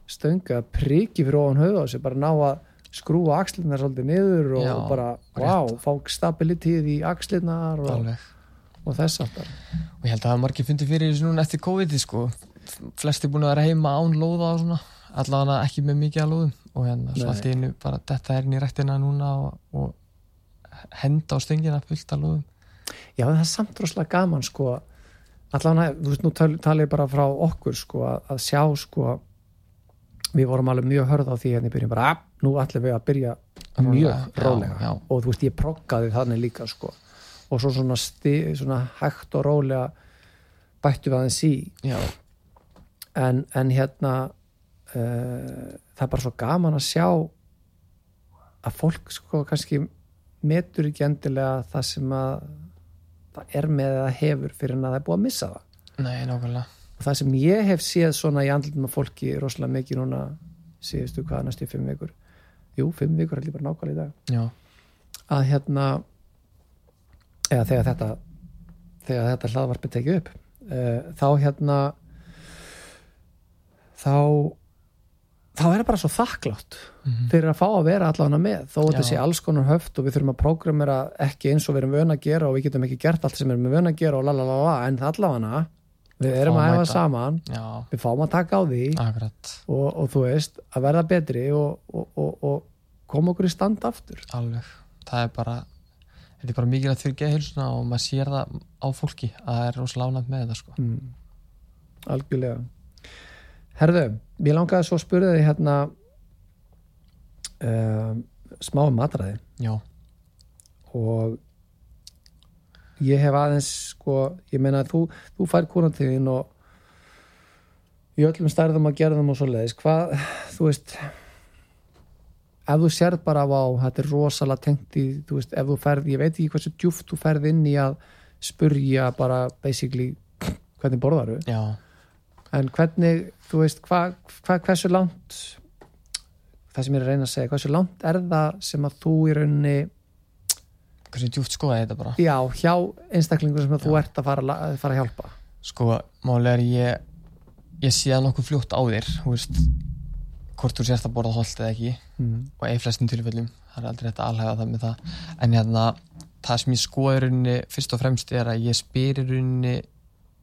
S1: stönga að priki fyrir ofan höfða á sig bara ná að skrúa axlirnar svolítið niður og
S2: Já,
S1: bara,
S2: rétt.
S1: wow, fá stabilitíð í axlirnar og, og þess aftar
S2: og ég held að það margir fundi fyrir þessu núna eftir COVID sko. flesti búin að vera heima án lóða og svona allavega ekki með mikið að lóðum og hérna svo
S1: Nei.
S2: allt í einu bara þetta er inn í rættina núna og, og henda á stöngina fullt að lóðum
S1: Já, það er samt rosalega gaman sko allavega, þú veist, nú tal- tala ég bara frá okkur sko, að, að sjá sko við vorum alveg mjög hörð á því hérna í byrjun bara, "Ah, nú ætlum við að byrja mjög
S2: já,
S1: rólega.
S2: já.
S1: og þú veist, ég proggaði þannig líka sko. Og svo svona, sti, svona hægt og rólega bættu við aðeins í.
S2: Já,
S1: en, en hérna uh, það er bara svo gaman að sjá að fólk sko kannski metur ekki endilega það sem að er með eða hefur fyrir en að það er búið að missa það.
S2: Nei, nákvæmlega.
S1: Og það sem ég hef séð svona í andlutum af fólki rosalega mikið núna síðustu hvað næstu í fimm vikur. Jú, fimm vikur er líka bara nákvæmlega í dag.
S2: Já,
S1: að hérna eða þegar þetta þegar þetta hlaðvarpi tekið upp uh, þá hérna þá þá er það bara svo þakklátt
S2: Mhm.
S1: fyrir að fá að vera allavega með þó að þetta sé alls konar höft og við þurfum að prógramera ekki eins og við erum vön að gera og við getum ekki gert allt sem við erum vön að gera og lalalala en allavega við erum
S2: Fáum
S1: að
S2: mæta.
S1: saman
S2: já,
S1: við fáum að taka á því og, og þú veist að verða betri og, og, og, og koma okkur í stand aftur
S2: alveg, það er bara þetta er bara mikilvægt fyrir geðhilsuna og maður sér það á fólki að það er rosalega ánægt með þetta sko.
S1: mm. algjörlega herðu, ég langaði svo að spurði því hérna um, smá um matræði
S2: já,
S1: og ég hef aðeins sko, ég meina að þú, þú fær kúrantíðin og í öllum stærðum að gera þeim og svo leiðis hvað, þú veist ef þú sérð bara á þetta er rosalega tengt í, þú veist, ef þú ferð ég veit ekki hversu djúft þú ferð inn í að spurja bara basically hvernig borðar
S2: já,
S1: en hvernig, þú veist, hvað hva, hversu langt það sem ég er að reyna að segja, hversu langt er það sem að þú í rauninni
S2: hversu djúft skoða þetta bara
S1: já, hjá einstaklingur sem að þú
S2: Já.
S1: ert að fara, að fara að hjálpa
S2: sko, málega er ég ég sé það nokkuð fljótt á þér þú veist, hvort þú sérst að borða holt eða ekki
S1: mm.
S2: og í flestum tilfellum það er aldrei hægt að alhæfa það með það en hérna, það sem ég skoða í rauninni fyrst og fremst er að ég spyr í rauninni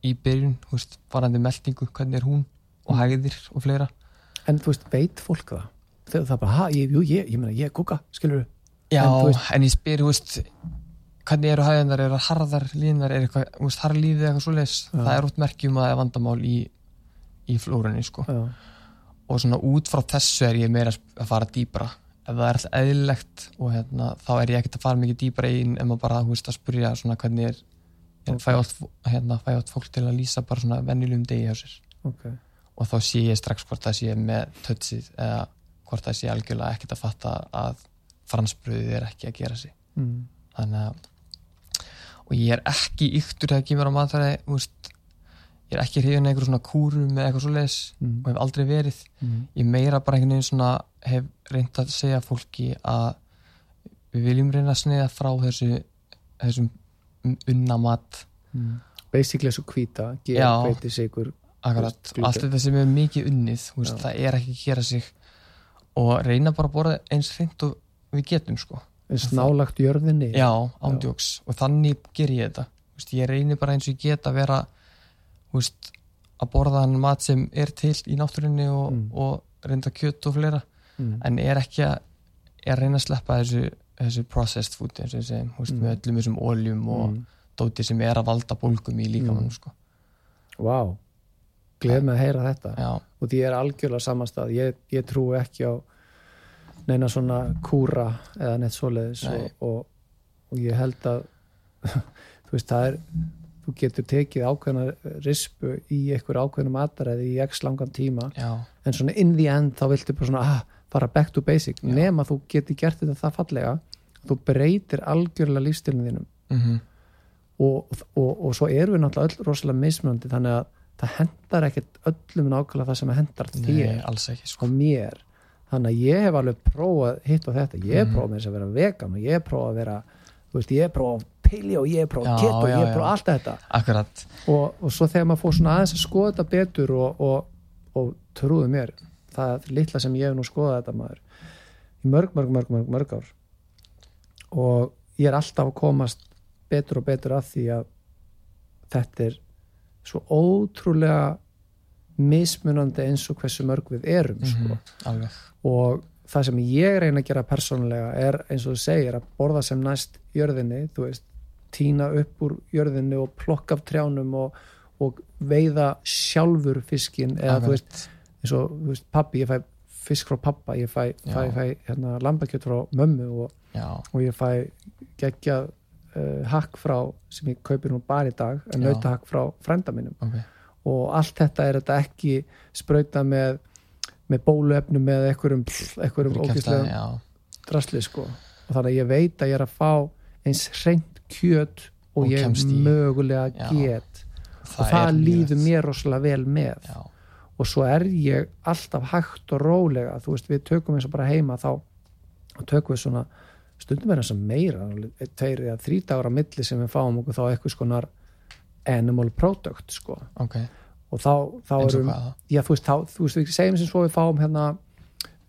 S2: í byrjun, þú veist, varandi meldingu, hvernig er hún og hægðir og fleira.
S1: En þú veist, veit fólk það? Þegar það bara, ha, ég, jú, ég, ég meina, ég er kúka skilur
S2: Já,
S1: En
S2: en,
S1: þú veist-
S2: ég spyr, þú veist hvernig eru hæðinar, eru harðar línar, er eitthvað, þú veist, harðlífið eitthvað svoleiðis?
S1: Já.
S2: það er út merkjum að það er vandamál í, í flórunni, sko.
S1: Já,
S2: og svona út frá þessu er ég meira að fara dýbra ef það er alltaf eðlilegt og hérna, þá er ég ekkert að fara mikið dýbra inn en maður bara, þú veist, að spurja svona hvernig er ég fæ oft, hérna, fólk til að lýsa bara svona venjulegum degi hjá sér
S1: ok
S2: og þá sé ég strax hvort það sé með tötsið eða hvort það sé algjörlega ekkert að fatta að fransbröðið er ekki að gera sig
S1: mm.
S2: þannig að og ég er ekki yktur þegar kemur á matfæri veist, ég er ekki hrifin eitthvað svona kúrum með eitthvað svo leis
S1: Mm.
S2: og hef aldrei verið
S1: Mm.
S2: ég meira bara einhvern veginn svona hef reynd að segja fólki að við viljum reyna að sneiða frá þessu þessum unna mat.
S1: Mm. basically þessu hvíta, ger,
S2: Já.
S1: hveiti, sigur
S2: akkurat, allt þetta sem er mikið unnið þú veist, það er ekki að gera sig og reyna bara að borða eins reynd og við getum sko.
S1: Eins nálagt jörðinni.
S2: Já, ándjóks og þannig ger ég þetta. Þú veist, ég reynir bara eins og ég get að vera þú veist, að borða hann mat sem er til í náttúrunni og,
S1: Mm.
S2: og reynda kjöt og fleira.
S1: Mm.
S2: en er ekki að er að reyna að sleppa þessu, þessu processed food eins og ég segi, veist,
S1: Mm.
S2: með öllum þessum oljum og
S1: mm.
S2: dóti sem er að valda bólgum í líkamannum
S1: Mm.
S2: sko.
S1: wow, gleð með að heyra þetta
S2: já,
S1: og því er algjörlega samanstað ég, ég trú ekki á neina svona kúra eða neitt svoleiðis
S2: Nei.
S1: og, og, og ég held að þú veist það er þú getur tekið ákveðna rispu í einhver ákveðnum mataræði í x langan tíma
S2: já,
S1: en svona in the end þá viltu bara svona ah, fara back to basic.
S2: Já.
S1: nema þú getur gert þetta það fallega þú breytir algjörlega lífstilinu þínum.
S2: Mhm.
S1: Og, og, og svo erum við náttúrulega öll rosalega mismunandi þannig að það hendar ekkert öllum nákvæmlega það sem hendar þér.
S2: sko.
S1: og mér. Þannig að ég hef alveg prófað hitt og þetta, ég hef
S2: Mhm.
S1: prófað þess að vera vegan og ég prófað að vera þú veist, ég prófað pili og ég prófað keto og ég prófað allt þetta.
S2: Akkurat,
S1: og, og svo þegar maður fór svona aðeins að skoða þetta betur og, og, og trúðu mér það litla sem ég hef nú skoðað þetta maður í mörg, mörg, mörg, mörg, mörg ár. Og ég er alltaf að komast betur og betur að því að þetta er svo ótrúlega mismunandi eins og hversu mörg við erum sko.
S2: mm alveg.
S1: Og það sem ég reyna að gera persónulega er eins og þú segir að borða sem næst jörðinni, þú veist tína upp úr jörðinni og plokka af trjánum og, og veiða sjálfur fiskin eða þú veist, eins og þú veist, pappi, ég fæ fisk frá pappa, ég fæ, fæ, fæ hérna, lambakjöt frá mömmu og, og ég fæ geggjað uh, hakk frá sem ég kaupi nú bara í dag en nautahakk frá frænda mínum.
S2: Ok,
S1: og allt þetta er þetta ekki sprauta með, með bóluefnum með einhverjum, einhverjum
S2: já,
S1: drasli sko. Og þannig að ég veit að ég er að fá eins hreint kjöt og,
S2: Og
S1: ég mögulega
S2: Já.
S1: get. Og það líður mér rosalega vel með.
S2: Já,
S1: og svo er ég alltaf hægt og rólega þú veist við tökum eins og bara heima þá og tökum við svona stundum er þess að meira tveir eða þrý dagar á milli sem við fáum okkur þá eitthvað skonar animal product sko.
S2: Ok,
S1: og þá, þá erum já þú veist, þá, þú veist við segjum sem svo við fáum hérna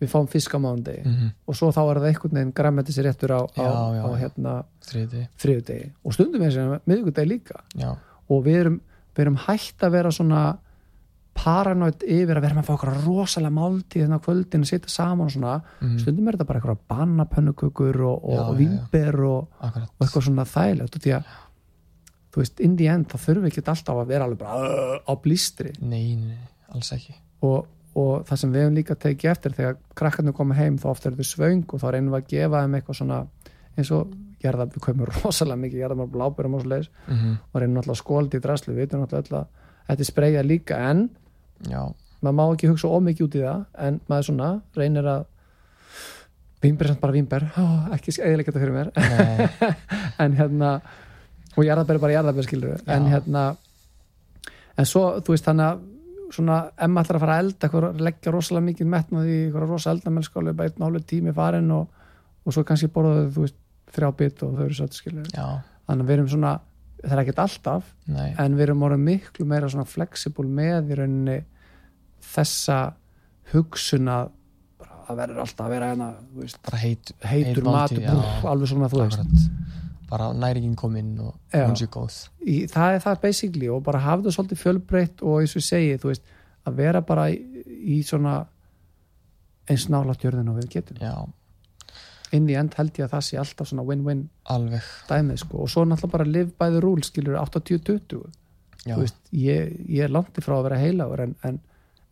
S1: við fáum fisk á mánundi
S2: mm
S1: og svo þá er það einhvern veginn græmmetis réttur á, á,
S2: Já,
S1: á
S2: já.
S1: hérna
S2: þriði,
S1: þriðudegi og stundum eins og miðvikudegi líka.
S2: Já,
S1: og við erum, við erum hægt að vera svona paranoid yfir að vera með að fá okkur rosalega máltíð hérna á kvöldin að sitja saman og svona.
S2: Mm
S1: stundum er þetta bara eitthvað bannapönnukökur og, og, og vínber og, og eitthvað svona þægilegt því að þú veist, in the end þá þurfum við ekki alltaf að vera alveg bara á blístri.
S2: Nei, nei, alls ekki.
S1: Og, og það sem við hefum líka tekið eftir þegar krakkarnir koma heim þá ofta eru þau svöng og þá reynum við að gefa þeim eitthvað svona eins og gerða, við komum rosalega mikið gerða maður blábærum og svo leiðis
S2: mm
S1: og reynum náttúrulega skóldi í draslu, við veitum að þetta spreyja líka en
S2: já,
S1: maður má ekki hugsa ómikið út í það en maður svona reynir að vínber er samt bara vínber. Ó, ekki eðilega þetta fyrir mér. En hérna og jarðabær er bara jarðabær skilur
S2: Já.
S1: en hérna en svo þú veist þannig að svona emma ætlar að fara að elda eitthvað, leggja rosalega mikið metnað í eitthvað rosa eldamelskáli bara einn og hálfur tími farin og, og svo kannski borðaðu þú veist þrjá bit og þau eru satt skilur
S2: já,
S1: þannig að við erum svona, það er ekkert alltaf
S2: nei.
S1: en við erum orðið miklu meira svona flexible með í rauninni þessa hugsun að verður alltaf að vera hérna
S2: bara heit,
S1: heitur búf, alveg svona þú veist.
S2: Bara næringin kominn og hún sé góð.
S1: Í, það er það basically og bara hafa það svolítið fjölbreytt og eins og ég segi, þú veist, að vera bara í, í svona eins nálægt jörðin og við getum.
S2: Já,
S1: inn í end held ég að það sé alltaf svona win-win
S2: alveg.
S1: dæmið sko. Og svo náttúrulega bara live by the rules skilur 80-20
S2: já,
S1: þú veist, ég, ég er langt frá að vera heilagur en, en,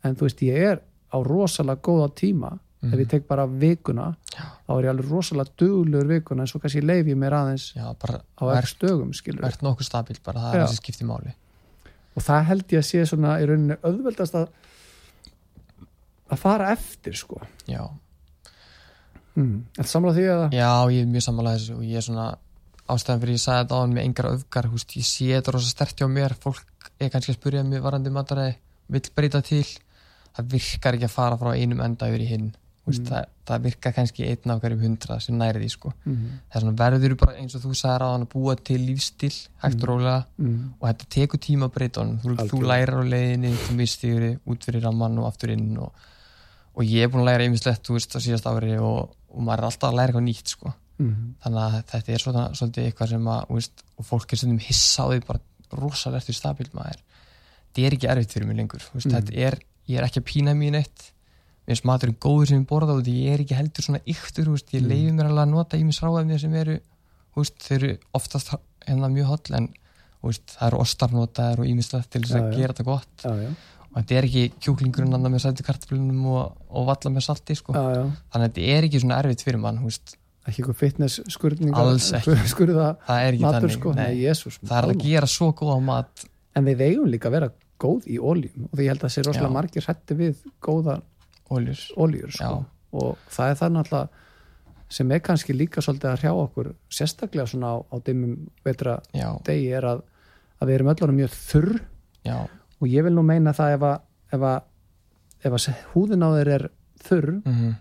S1: en þú veist, ég er á rosalega góða tíma. Ef ég tek bara vikuna
S2: Mhm. Já.
S1: þá er ég alveg rosalega duglegur vikuna en svo kannski leif ég mér aðeins
S2: já,
S1: á
S2: verð,
S1: ekki stögum skilur
S2: verð nokkuð stabilt bara það er þessi skipti máli.
S1: Og það held ég að sé svona í rauninni auðveldast að að fara eftir sko.
S2: Já,
S1: hmm. Þetta samla því að
S2: já, ég er mjög sammála þessu og ég er svona ástæðan fyrir ég sagði þetta á hann með engar öfgar húst, ég sé þetta rosa stert hjá mér fólk er kannski að spyrja mig varandi mataræði vill breyta til það virkar ekki að fara frá einum enda yfir í hinn húst,
S1: Mm.
S2: það, það virkar kannski einn af hverjum hundra sem næri því sko
S1: mm.
S2: það er svona verður bara eins og þú sagðir á hann að búa til lífstil hægt og rólega
S1: Mm.
S2: og þetta tekur tíma að breyta honum þú, þú lærir á leiðinni, þú mistíður út fyrir ramman og aftur inn og, og ég er búin að læra einmislegt, þú veist, á síðast ári og, og maður er alltaf að læra eitthvað nýtt sko.
S1: Mm.
S2: þannig að þetta er svona, svolítið eitthvað sem að, veist, og fólk er á því bara rosalegt því stabil maður þetta er ekki erfitt fyrir mig lengur veist,
S1: Mm.
S2: þetta er, ég er ekki að pína mín eitt mér finnst maturinn góður sem ég borða og ég er ekki heldur svona yktur, veist, ég
S1: Mm.
S2: leifi mér alveg að nota ímis ráðefni sem eru, þau eru oftast hérna mjög holl en það eru ostarnotaðar og ímislegt til þess að
S1: já.
S2: gera þetta gott
S1: Já, já,
S2: og þetta er ekki kjúklingurinn annað með sæti kartaflunum og, og valla með salti sko.
S1: já, já.
S2: þannig að þetta er ekki svona erfitt fyrir mann veist,
S1: ekki eitthvað fitness skurðninga
S2: Alls ekki.
S1: skurða
S2: það er ekki
S1: matur
S2: þannig.
S1: sko, nei, jésús
S2: það er að gera svo góða mat.
S1: En við eigum líka að vera góð í óljum og því ég held að það sé rosalega
S2: Já.
S1: margir hætti við góða óljur sko. Og það er það náttúrulega sem er kannski líka svolítið að hrjá okkur sérstaklega svona á, á dimmum vetra degi er að, að við erum öll orðin mjög þurr.
S2: Já,
S1: og ég vil nú meina það ef að, ef að, ef að húðin á þeir er þurr
S2: mm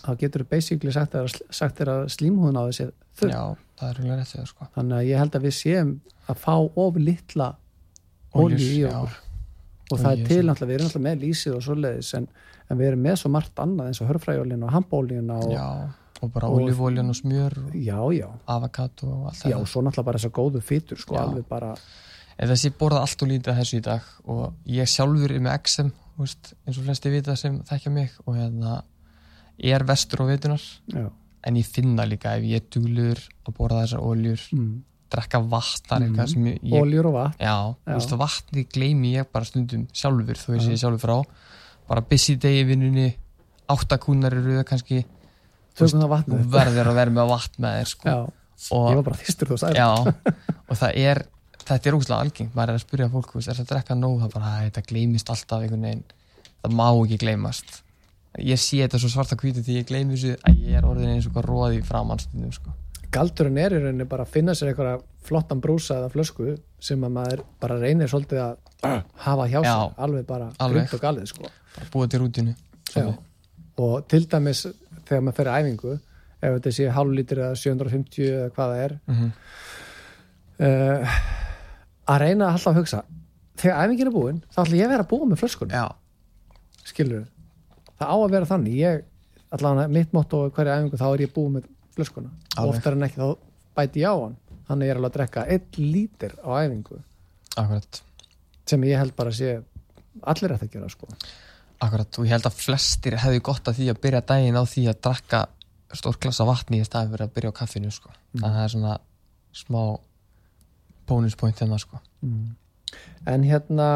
S1: þá getur þú basically sagt þér að, að slímhúðin á þessi þurr.
S2: Já það er rúglega rétt við sko.
S1: Þannig að ég held að við séum að fá of litla olju í
S2: já.
S1: okkur. Og það
S2: Olíu,
S1: er til náttúrulega, við erum náttúrulega með lýsið og svoleiðis en, en við erum með svo margt annað eins og hörfræjólin og hambólin og
S2: já, og bara olífóljan og smjör og
S1: já, já,
S2: avokado og allt
S1: já,
S2: þetta.
S1: og svo náttúrulega bara þessar góðu fytur sko,
S2: Já.
S1: alveg bara,
S2: en þessi borða allt og lítið þessu í dag og ég sjálfur er með XM þú veist, eins og flesti vita sem þekkja mig og hérna ég er vestur á veitunar
S1: já
S2: en ég finna líka ef ég er duglur að borða þessar oljur,
S1: mm.
S2: drekka vatnar sem ég, ég
S1: oljur og vatn
S2: já,
S1: Já.
S2: þú veist, vatni gleymi ég bara stundum sjálfur, þó ég
S1: Já.
S2: sé sjálfur frá bara busy day í vinnunni áttakúnar eru kannski
S1: það
S2: þú
S1: vatnið
S2: verður að vera með vatn með þér sko.
S1: já, ég
S2: og,
S1: var bara þýstur þú sagði
S2: já, og það er þetta er ógustlega algengt, maður er að spyrja fólk er það að drekka nóg, það bara, "Æ, þetta gleymist alltaf einhvern veginn, það má ekki gleymast ég sé þetta svo svarta hvítu því ég gleymi þessu að ég er orðin eins og hvað róði framannstundum sko.
S1: galdurinn er í rauninni bara að finna sér eitthvað flottan brúsa eða flösku sem að maður bara reynir svolítið að hafa hjá sér,
S2: Já.
S1: alveg bara grimt og galið sko
S2: bara búa til rútinu
S1: Já. og til dæmis þegar maður fer í æfingu ef þetta sé hálflítur eða 750 eða hvað það er
S2: mm -hmm.
S1: uh, að reyna að alltaf að hugsa þegar æfingin er búin þá ætla ég að vera að búa með flöskunum.
S2: Já,
S1: skilur það á að vera þannig. Ég, allavega mitt motto á hverju æfingu þá er ég búið með flöskuna.
S2: Alveg.
S1: oftar en ekki þá bæti ég á hann. Þannig ég er alveg að drekka 1 lítir á æfingu.
S2: Akkurat.
S1: Sem ég held bara að sé allir eftir að gera sko.
S2: Akkurat, og ég held að flestir hefði gott að því að byrja daginn á því að drakka stór glasa vatni í staði fyrir að byrja á kaffinu sko. þannig að það er svona smá bónuspoint hérna sko.
S1: en hérna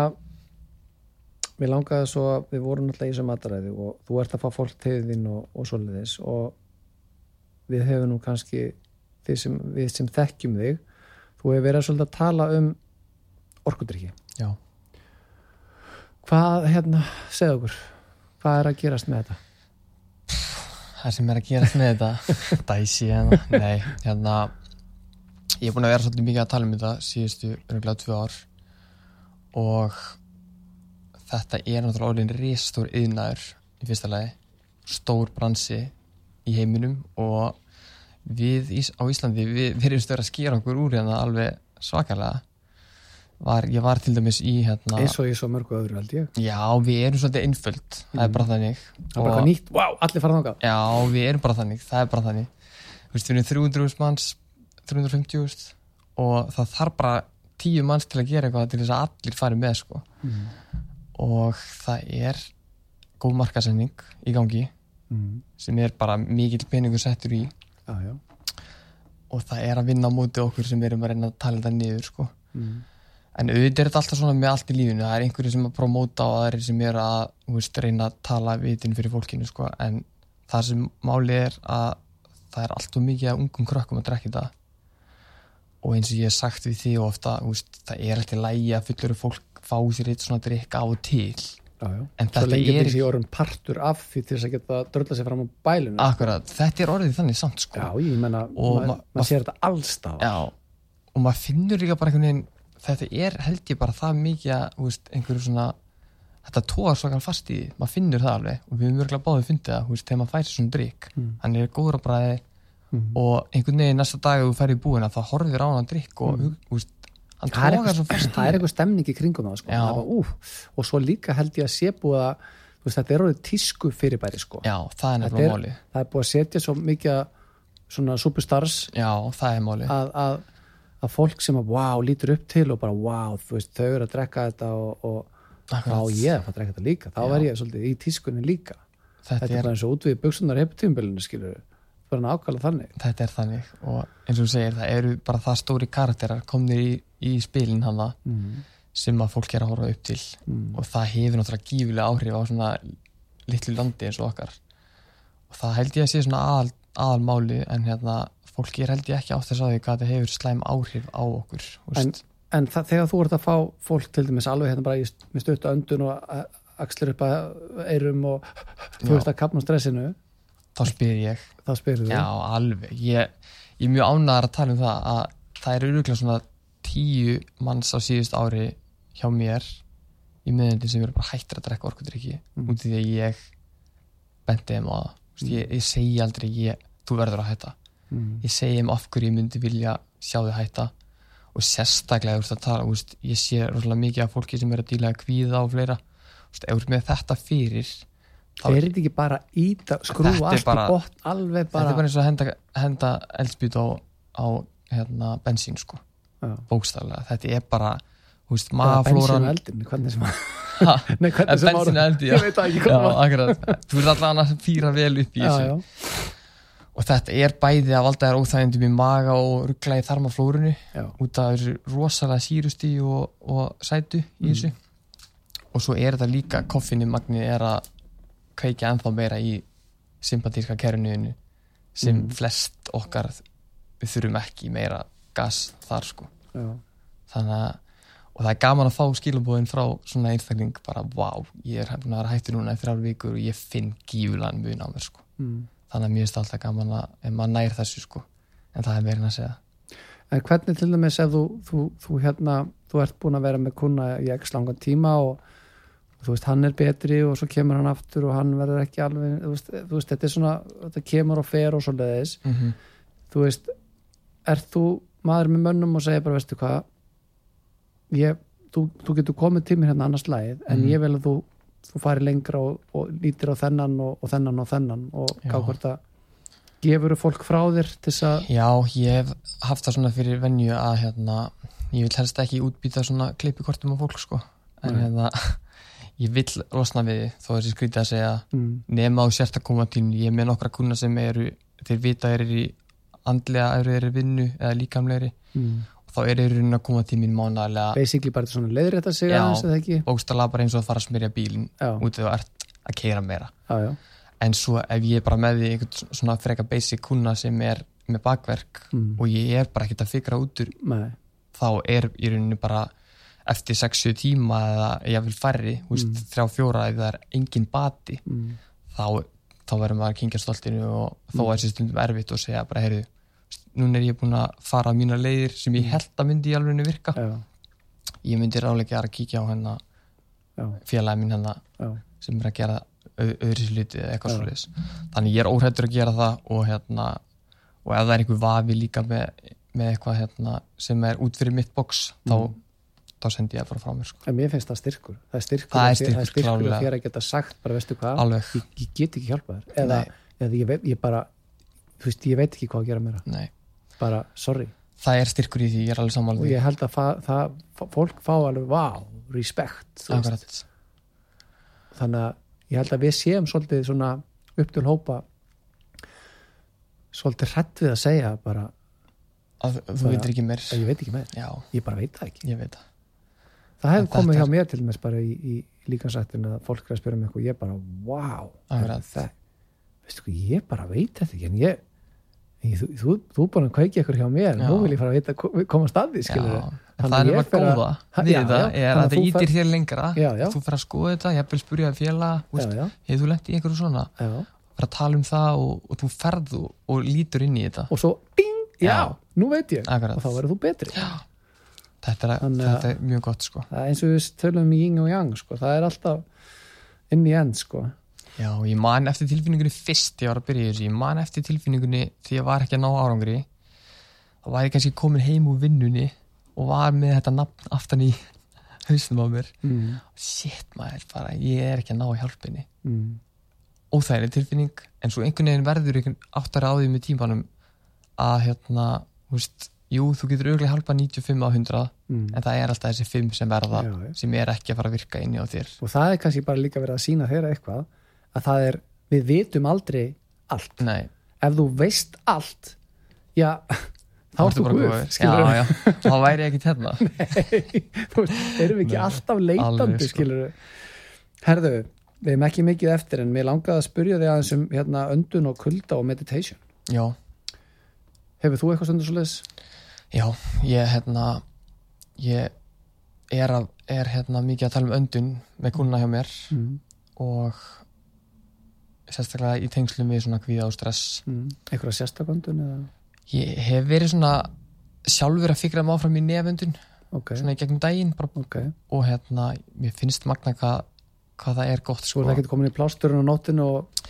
S1: mér langaði svo við vorum náttúrulega í þessu mataræði og þú ert að fá fólk til þín og, og svoleiðis og við hefum nú kannski við sem, við sem þekkjum þig þú hefur verið svolítið að tala um orkudrykki
S2: já,
S1: hvað, hérna, segð okkur hvað er að gerast með þetta?
S2: það sem er að gerast með þetta dæsi hérna, nei hérna, ég er búin að vera svolítið mikið að tala um þetta síðustu örgulega tvö ár. Og þetta er náttúrulega orðin risastór yðnaður í fyrsta lagi. Stór bransi í heiminum og við á Íslandi við verðum stöður að skera okkur úr hérna alveg svakalega. Var, ég var til dæmis í hérna
S1: eins og í svo mörgu öðru held ég.
S2: Já, við erum svolítið einföld það er bara þannig.
S1: Það er bara nýtt, wow, allir fara þangað.
S2: Já, við erum bara þannig, það er bara þannig. Við erum 300 manns 350 og það þarf bara 10 manns til að gera eitthvað til þess að allir fari með sko.
S1: mm.
S2: og það er góð markasending í gangi
S1: Mm.
S2: sem er bara mikill peningur settur í
S1: já.
S2: og það er að vinna á móti okkur sem við erum að reyna að tala þetta niður sko.
S1: Mm.
S2: en auðvitað er þetta alltaf svona með allt í lífinu það er einhverju sem að promóta og aðrir sem er að veist, reyna að tala vitin fyrir fólkinu sko. en það sem máli er að það er allt og mikið að ungum krökkum að drekka þetta og eins og ég hef sagt við því ofta veist, það er alltaf lægi að fullur fólk fá sér eitt svona drikk á og til
S1: Já, já.
S2: En
S1: svo
S2: þetta er-
S1: þessi orðum partur af því til þess að geta drölla sig fram á bælinu
S2: akkurat, þetta er orðið þannig samt sko.
S1: já, ég menna, maður
S2: ma-
S1: ma
S2: ma-
S1: sér þetta allstaf
S2: Já, og maður finnur líka bara einhvern veginn þetta er held ég bara það mikið að einhverju svona þetta tóðar svakar fast í maður finnur það alveg og við höfum örgulega báðið fundið það, þú veist, þegar maður fær sér svona drikk,
S1: Mm.
S2: hann er góður á bræði
S1: mm.
S2: og einhvern veginn næsta dag ef þú fær í búina þá horfir á hann drikk og
S1: Mm.
S2: veist, hann
S1: það er eitthvað,
S2: svo fast
S1: það er eitthvað stemning í kringum það sko. Það er bara, úf, og svo líka held ég að sé búið að veist, þetta er orðið tísku fyrirbæri sko.
S2: Já, það er nefnilega
S1: er-
S2: máli
S1: það er búið að setja svo mikið að svona superstars
S2: Já, það er máli
S1: að, að, að fólk sem að wow, lítur upp til og bara wow, veist, þau eru að drekka þetta og, og
S2: Akkurat.
S1: ég að fara að drekka þetta líka þá
S2: Já.
S1: verð ég svolítið í tískunni líka
S2: þetta,
S1: þetta er
S2: er,
S1: bara eins og út við buksunar heptíumbilinu skilur það er nákvæmlega þannig
S2: þetta er þannig og eins og þú segir, það eru bara það stóri karakterar komnir í, í spilin hana
S1: mm.
S2: sem að fólk er að horfa upp til
S1: Mm.
S2: og það hefur náttúrulega gífulega áhrif á svona litlu landi eins og okkar og það held ég að sé svona aðal, aðalmáli en hérna fólki er held ég ekki átt að því hvað þetta hefur slæm áhrif á okkur
S1: En-. En það, þegar þú ert að fá fólk til dæmis alveg hérna bara í, með stöttu öndun og axlir upp að eirum og þú veist að kapna stressinu
S2: þá spyr ég
S1: þá spyrir
S2: Já,
S1: þú
S2: alveg. Ég, ég er mjög ánægðar að tala um það að það eru öruglega svona tíu manns á síðust ári hjá mér í miðundi sem eru bara hættir að drekka orkudrykki
S1: Mm.
S2: út í því að ég bendi þeim á það. Veist, Ég, ég segi aldrei ég, þú verður að hætta.
S1: mm.
S2: Ég segi þeim af hverju ég myndi vilja sjá þau hætta og sérstaklega veist, að tala, veist, ég sé rosalega mikið af fólki sem er að díla að kvíða og fleira. Þú þá
S1: er ekki bara íta, skrúa
S2: er
S1: allt
S2: bara-
S1: í botn alveg
S2: Þetta er bara
S1: bara
S2: eins og að henda, henda eldspýt á, á hérna, bensín sko,
S1: Já.
S2: bókstaflega. Þetta er bara, þú veist,
S1: Eða bensín og eldin, hvernig sem að Nei, hvernig sem
S2: bensín og
S1: ára
S2: eldi, já.
S1: Ég veit það ekki
S2: já,
S1: hvað var.
S2: akkurat, þú ert allan að fýra vel upp í
S1: Já,
S2: þessu.
S1: já,
S2: og þetta er bæði að valda þér óþægindum í maga og ruggla í þarmaflórunu
S1: já,
S2: út af þessu rosalega sírusti og, og sætu í
S1: Mm.
S2: þessu. Og svo er þetta líka koffinni magni er að kveikja ennþá meira í sympatíska kernuðinu sem
S1: Mm.
S2: flest okkar við þurfum ekki meira gas þar sko.
S1: Já,
S2: þannig að og það er gaman að fá skilabóðin frá svona einstakling bara wow, ég er búin að vera hættur núna í þrjár vikur og ég finn gífulegan mun á mér sko.
S1: Mm.
S2: þannig að mér finnst alltaf gaman að maður nær þessu sko. En það er en að segja.
S1: En hvernig til dæmis ef þú, þú, þú hérna, þú ert búin að vera með kuna í x langan tíma og þú veist, hann er betri og svo kemur hann aftur og hann verður ekki alveg, þú veist, þú veist þetta er svona, þetta kemur og fer og svo leiðis,
S2: mm -hmm.
S1: þú veist, ert þú maður með mönnum og segir bara, veistu hvað, ég, þú, þú getur komið til mér hérna annars lagið, en
S2: Mhm.
S1: ég vil að þú, þú fari lengra og, og lítir á þennan og, og þennan og þennan og
S2: Já.
S1: gá hvort að gefur fólk frá þér til þess að,
S2: Já, ég hef haft það svona fyrir venju að hérna, ég vil helst ekki útbýta svona klippikortum á fólk sko en
S1: Nei.
S2: hérna, ég vill losna við því, þó þessi skrítið að segja.
S1: Mm,
S2: nema á sérsta koma til ég er með nokkra kuna sem eru þeir vita að þeir eru í andlega þeir eru í vinnu eða líkamlegri.
S1: Mm.
S2: og þá er þeir í rauninni að koma til mín mánaðarlega.
S1: Basically bara svona leiðrétta sig
S2: Já.
S1: aðeins eða ekki?
S2: Bókstala bara eins og að fara að smyrja bílinn
S1: já,
S2: út þú ert að keira meira.
S1: Já, já,
S2: en svo ef ég er bara með því einhvern svona freka basic kuna sem er með bakverk
S1: mm.
S2: og ég er bara ekkert að fikra út úr
S1: Nei,
S2: þá er í rauninni bara eftir 6-7 tíma eða ég vil færri,
S1: Mm.
S2: þrjá fjóra ef það er engin bati,
S1: mm.
S2: þá, þá verður maður að kingja stoltinu og þó
S1: Mm.
S2: er sér stundum erfitt og segja bara, heyrðu, núna er ég búin að fara á mína leiðir sem ég
S1: Mm.
S2: held að myndi í alveg virka.
S1: já,
S2: Ég myndi ráleika að kíkja á hennar
S1: já,
S2: félagi minn hennar sem er að gera öðru sér hluti eða eitthvað svo Þannig ég er óhættur að gera það og hérna, og ef það er einhver vafi líka með, með eitthvað hérna sem er út fyrir mitt þá,
S1: Mm.
S2: þá sendi ég það bara frá mér, sko.
S1: en mér finnst það styrkur. Það er styrkur,
S2: Það er
S1: að þér-
S2: styrkur,
S1: styrkur
S2: klárlega.
S1: að þér að geta sagt bara veistu hvað, ég, ég get ekki hjálpa þér. Eða, eða ég, veit, ég bara þú veist, ég veit ekki hvað að gera meira.
S2: Nei.
S1: bara, sorry,
S2: Það er styrkur í því, ég er alveg
S1: og
S2: samanlega
S1: ég held að það, það, fólk fá alveg, wow, respect þannig að ég held að við séum svolítið svona upp til hópa svolítið hrætt við að segja bara,
S2: að þú veitir ekki
S1: að ég veit ekki
S2: Já,
S1: ég bara veit það ekki.
S2: Ég veit það
S1: það hefði komið hjá mér til dæmis bara í, í líkansættinu að fólk er að spyrja mig eitthvað og ég bara, wow það, veistu hvað, ég bara veit þetta ekki en ég, ég þú, þú, þú búin að kveiki eitthvað hjá mér,
S2: Já.
S1: nú vil ég fara að vita, koma staði, skilur
S2: Já, það er bara góða
S1: já,
S2: er að
S1: að
S2: það ítir þér lengra.
S1: Já,
S2: þú fer að skoða þetta, ég spyrja félag
S1: já, já,
S2: hefur þú lent í einhverju svona? Fer að tala um það og, og þú ferð og, og lítur inn í þetta.
S1: Og svo, ding, já, nú veit ég. Og þá verður þú betri
S2: þetta er,
S1: Þannig að-
S2: þetta er mjög gott sko.
S1: Það er eins og við tölum í yin og yang sko. það er alltaf inn í end sko.
S2: Já, og ég man eftir tilfinningunni fyrst ég var að byrja þessu, ég man eftir tilfinningunni því ég var ekki að ná árangri. Þá var ég kannski komin heim úr vinnunni og var með þetta nafn aftan í hausnum á mér.
S1: Mm,
S2: shit maður, bara ég er ekki að ná hjálpinni.
S1: Mm,
S2: óþægileg tilfinning en svo einhvern veginn verður einhvern áttari á því með tímanum að hérna, þú veist jú, þú getur auðvitað hjálpa 95 á 100
S1: mm.
S2: en það er alltaf þessi 5 sem verða
S1: Já, já.
S2: sem er ekki að fara að virka inni á þér
S1: og það er kannski bara líka verið að sína þeirra eitthvað að það er, við vitum aldrei allt,
S2: Nei,
S1: ef þú veist allt já, þá ertu
S2: bara góður.
S1: skilur
S2: Já, já, þá væri ég ekki hérna
S1: veist, erum við ekki
S2: Nei,
S1: alltaf leitandi
S2: sko.
S1: skilur herðu, við erum ekki mikið eftir en mér langaði að spyrja þig aðeins um hérna, öndun og kulda og meditation
S2: Já,
S1: hefur þú eitthvað stundur svo leis?
S2: Já, ég hérna ég er, að, er hérna mikið að tala um öndun með kuna hjá mér
S1: Mm.
S2: og sérstaklega í tengslum við svona kvíða og stress
S1: mm. einhverja sérstakvöndun eða
S2: ég hef verið svona sjálfur að fikra mig áfram í nefundun
S1: ok,
S2: svona í gegnum daginn bara,
S1: ok
S2: og hérna, mér finnst magna hvað, hvað það er gott sko.
S1: er það ekki komin í plásturinn á nóttinu og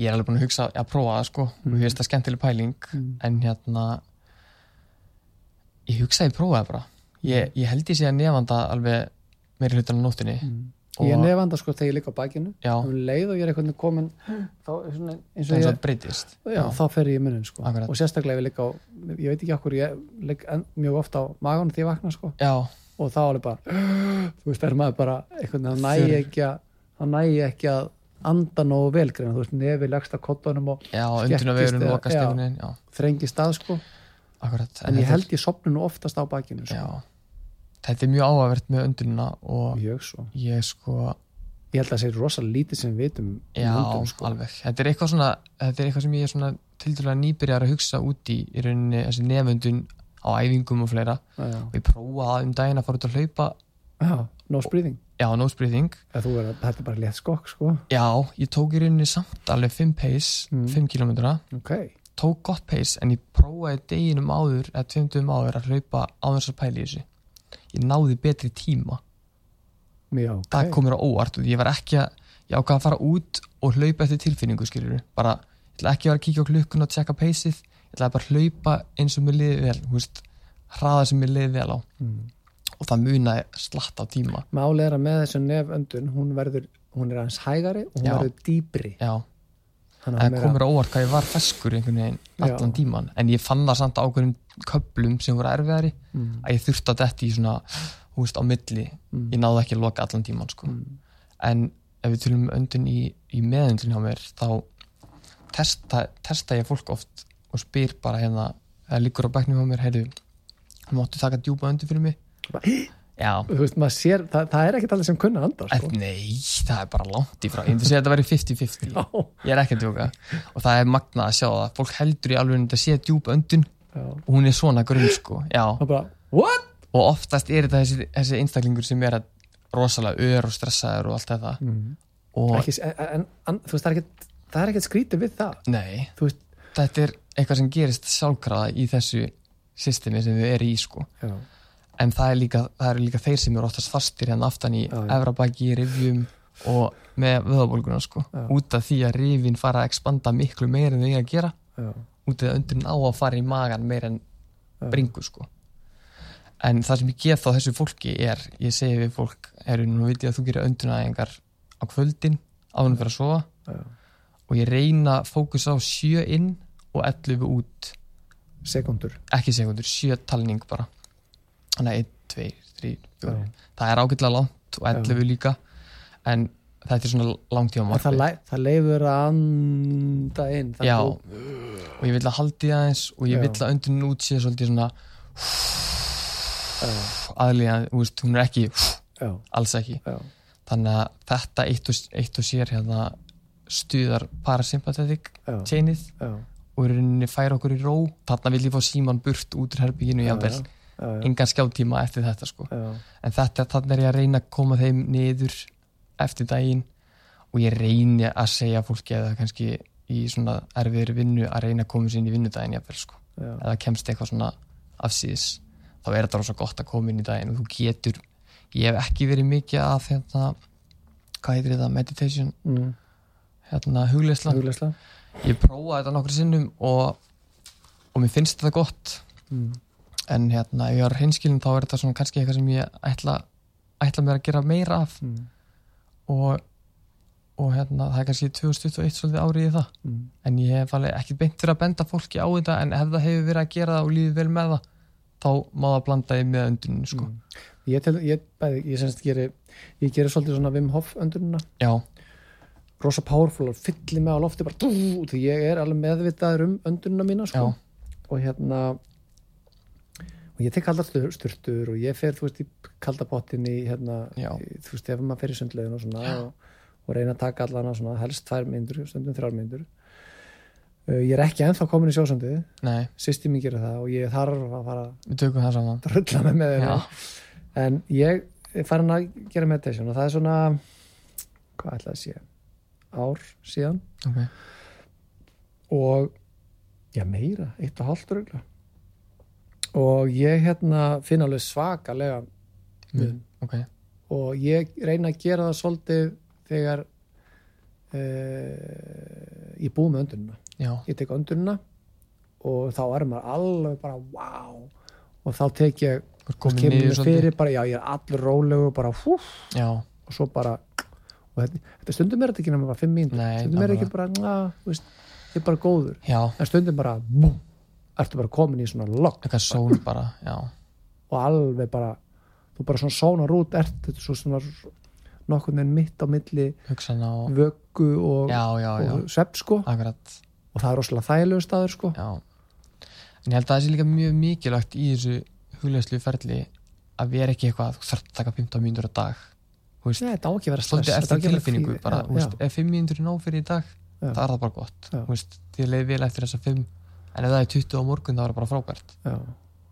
S2: ég er alveg búin að hugsa að prófa það sko.
S1: Mm.
S2: mér finnst það skemmtileg pæling
S1: mm.
S2: en hérna ég hugsa að ég prófa það bara. Ég, ég held ég sé að nefanda alveg meiri hlutan á nóttinni
S1: Mm.
S2: Og-
S1: Ég nefanda sko þegar ég ligg á bakinu. Um leið og ég er veginn komin þá svona, eins og
S2: og
S1: ég
S2: það breytist.
S1: Já, þá fer ég munnin sko.
S2: Akkurat.
S1: og sérstaklega ef ég ligg á, ég veit ekki okkur ég ligg mjög ofta á maganum því ég vakna sko.
S2: Já,
S1: og þá alveg bara þú veist, er maður bara hann nægi
S2: Þurr.
S1: ekki að hann nægi ekki að anda nógu vel greina, þú veist, nefi lagst að kottunum og
S2: já,
S1: Skekkist
S2: unduna vegurinn
S1: eða-
S2: lokast
S1: já.
S2: einhvern veginn, já,
S1: þrengi stað sko
S2: akkurat
S1: en ég
S2: þetta er-
S1: held ég sopnu nú oftast á bakinu sko.
S2: já, þetta er mjög áhugavert með undununa og
S1: svo
S2: ég sko
S1: ég held að það sé rosalega lítið sem við vitum um
S2: Já,
S1: hundum, sko.
S2: alveg. Þetta er eitthvað svona, þetta er eitthvað sem ég er svona tildulega nýbyrjar að hugsa út í rauninni þessi nefundun á æfingum og fleira
S1: já, já.
S2: og ég prófaði um daginn að fara út að hlaupa
S1: já, nose breathing
S2: já, nose breathing
S1: er, þetta er bara létt skokk sko
S2: já, ég tók í rauninni samt alveg 5 pace,
S1: Mm.
S2: 5 kilometra
S1: ok,
S2: tók gott pace en ég prófaði deginum áður eða tveimtum áður að hlaupa á þess að pæli í þessu. Ég náði betri tíma.
S1: Já, ok.
S2: Það kom mér á óvart og ég var ekki að ég ákvað að fara út og hlaupa eftir tilfinningu skilur bara, ég ætla ekki að vera að kíkja á klukkun og tjekka peysið, ég ætla bara að hlaupa eins og mér liði vel, þú veist hraða sem mér liði vel á.
S1: Mm.
S2: og það munaði slatt á tíma.
S1: Málið er að með þessu neföndun hún verður, hún er aðeins hægari og hún
S2: Já.
S1: verður dýpri.
S2: Já,
S1: Að
S2: það
S1: meira-
S2: kom mér á óvart hvað ég var feskur einhvern veginn allan
S1: Já.
S2: tíman en ég fann það samt á ákveðum köplum sem voru erfiðari
S1: mm.
S2: að ég þurfti að detti í svona þú veist, á milli,
S1: Mm.
S2: ég náði ekki að loka allan tíman sko.
S1: Mm.
S2: en ef við tölum um öndun í, í meðöndun hjá mér þá testa, testa ég fólk oft og spyr bara hérna það liggur á bæknum hjá mér, heyrðu máttu taka djúpa öndun fyrir mig
S1: veist, sér, það, það er ekkert allir sem kunna anda sko.
S2: nei, það er bara langt í frá. Ég myndi segja að þetta væri 50-50
S1: Já,
S2: ég er ekki að djóka. Og það er magnað að sjá það fólk heldur í alveg að þetta sé djúpa öndun.
S1: Já.
S2: Og hún er svona grunn sko.
S1: Bara, what?
S2: og oftast er þetta þessi, þessi einstaklingur sem er rosalega ör og stressaður og allt þetta.
S1: Mm.
S2: og
S1: Ekki, en, en, veist, það er ekkert það er ekkert skrítið við það.
S2: Nei,
S1: þú veist,
S2: þetta er eitthvað sem gerist sjálfkraða í þessu systemi sem við erum í sko.
S1: Já,
S2: en það er líka, það eru líka þeir sem eru oftast fastir hérna aftan í
S1: já.
S2: efrabæki, rifjum og með vöðabólguna sko.
S1: Já.
S2: út af því að rifin fara að expanda miklu meira en þau að gera
S1: já,
S2: út af að undurinn á að fara í magan meira en bringu sko. En það sem ég gef þá þessu fólki er ég segi við fólk, eru nú veit ég að þú gerir öndunæðingar á kvöldin áðunum fyrir að sofa.
S1: Já.
S2: og ég reyna að fókusa á sjö inn og 11 út.
S1: Sekundur
S2: ekki sekundur, sjö talning bara þannig að 1, 2, 3, 4
S1: Já.
S2: það er ágætlega langt og 11 líka en þetta er svona langt hjá
S1: En það, læ, það leifur að anda inn það
S2: já,
S1: þú-
S2: og ég vil að haldi það eins og ég vil að öndun út sé svolítið svona aðlíða, hún er ekki
S1: já,
S2: alls ekki,
S1: já,
S2: þannig að þetta eitt og, eitt og sér hérna stuðar parasympathetic chainið og í rauninni færa okkur í ró. Þarna vil ég fá síman burt út úr herbygginu jafnvel,
S1: já, já,
S2: engan skjáttíma eftir þetta sko. En þetta, þannig er ég að reyna að koma þeim niður eftir daginn og ég reyni að segja fólki eða kannski í svona erfiðri vinnu að reyna að koma sér inn í vinnudaginn jafnvel sko,
S1: já,
S2: eða kemst eitthvað svona afsýðis, þá er þetta rosa gott að koma inn í daginn og þú getur ég hef ekki verið mikið að hérna, hvað heitir þetta, meditation?
S1: Mm,
S2: hérna, hugleisla, ég prófaði þetta nokkru sinnum og, og mér finnst þetta gott.
S1: Mm,
S2: en hérna, ef ég var hreinskilin þá er þetta svona kannski eitthvað sem ég ætla, ætla mér að gera meira af.
S1: Mm,
S2: og, og hérna, það er kannski 2021 svolítið árið í það.
S1: Mm,
S2: en ég hef alveg ekki beint fyrir að benda fólki á þetta en ef það hefur verið að gera það og líðið vel með það þá má það blanda í með önduninu sko.
S1: mm. ég, tel, ég, bæði, ég semst geri ég geri svolítið svona Wim Hof öndununa
S2: já,
S1: rosa powerful og fyllir mig á lofti bara dú, því ég er alveg meðvitaður um öndununa mína sko. og hérna ég tek kaldar stur- sturtur og ég fer þú veist í kaldapottin í hérna, í, þú veist ef maður fer í sundlegin og svona og, og reyna að taka allana svona helst tvær myndur, stundum þrjár myndur. Uh, ég er ekki ennþá komin í sjósandið
S2: nei,
S1: sýsti mér gera það og ég þarf að fara
S2: við tökum það saman.
S1: Að rulla með með þeirra en ég er farin að gera meditation og það er svona hvað ætla að sé ár síðan.
S2: Ok,
S1: og já meira, eitt og hálft rögla og ég hérna finn alveg svakalega mun.
S2: ok.
S1: Og ég reyna að gera það svolítið þegar uh, ég búið með öndunina.
S2: Já,
S1: ég tek öndunina og þá er maður alveg bara wow og þá tek ég, fyrir bara, já ég er allur rólegu bara
S2: já,
S1: og svo bara og þetta, þetta stundum er þetta ekki nema bara fimm mín stundum er
S2: nákvæmlega.
S1: ekki bara, na, veist, ég er bara góður.
S2: Já,
S1: en stundum bara, búm ertu bara komin í svona lokk.
S2: Eitthvað sól bara já,
S1: og alveg bara þú bara svona sónar út ert þetta svo svona nokkurn veginn mitt á milli
S2: á
S1: vöggu og,
S2: já, já, já,
S1: og svepp sko.
S2: Akkurat.
S1: Og það er rosalega þægilegu staður sko.
S2: Já. En ég held að það sé líka mjög mikilvægt í þessu huglegslu ferli að vera ekki eitthvað, þú þarf að taka 15 mínútur á dag
S1: Nei, þetta á ekki að vera stress þetta á ekki að vera frí-
S2: bara,
S1: já,
S2: þú veist,
S1: já,
S2: ef 5 mínútur er nóg fyrir í dag
S1: Já.
S2: það er það bara gott
S1: Já.
S2: þú veist, að leiði vel eftir þessa 5 en ef það er 20 á morgun þá er það bara frábært.
S1: Já.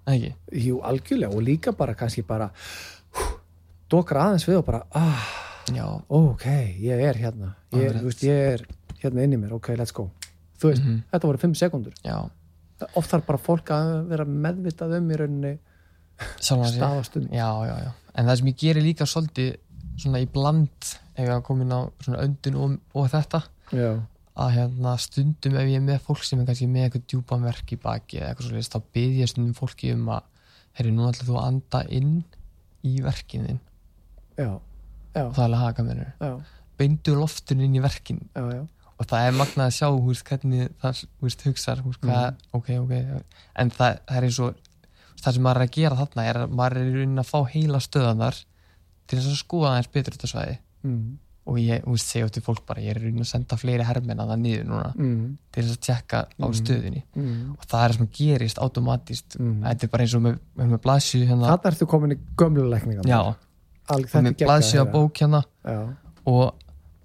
S2: en ekki,
S1: Jú, algjörlega og líka bara kannski bara dokra aðeins við og bara ah, ok, ég er hérna. Ég, veist, ég er hérna inn í mér, ok, let's go. Þú veist,
S2: Mhm.
S1: þetta voru 5 sekundur
S2: já.
S1: Oft þarf bara fólk að vera meðvitað um í rauninni
S2: já, en það sem ég gerir líka svolítið svona í bland ef ég kom inn á svona öndun og, og þetta
S1: já,
S2: að hérna stundum ef ég er með fólk sem er kannski með eitthvað djúpan verk í baki eða eitthvað svolítið, þá byrð ég stundum fólki um að herri, nú ætlar þú að anda inn í verkin þinn.
S1: Já, já,
S2: og það er alveg haka
S1: já,
S2: beindu loftun inn í verkin
S1: já,
S2: og það er magnað að sjá húst, hvernig það húst, húst, hvað, ok, ok. En það, það er eins og það sem maður er að gera þarna er að maður er í raunin að fá heila stöðanar til þess að skoða aðeins betur þetta svæði.
S1: Mm,
S2: og ég húst, segja til fólk bara ég er í raunin að senda fleiri hermenn að það niður núna
S1: mm,
S2: til þess að tjekka á
S1: Mm.
S2: stöðinni
S1: mm.
S2: og það er það sem gerist automatist
S1: Mm.
S2: þetta er bara eins og með, með, með blasju hérna,
S1: Þarna ertu komin í gömluleikninga
S2: já,
S1: Alg,
S2: með blasju á bók hérna.
S1: Já,
S2: og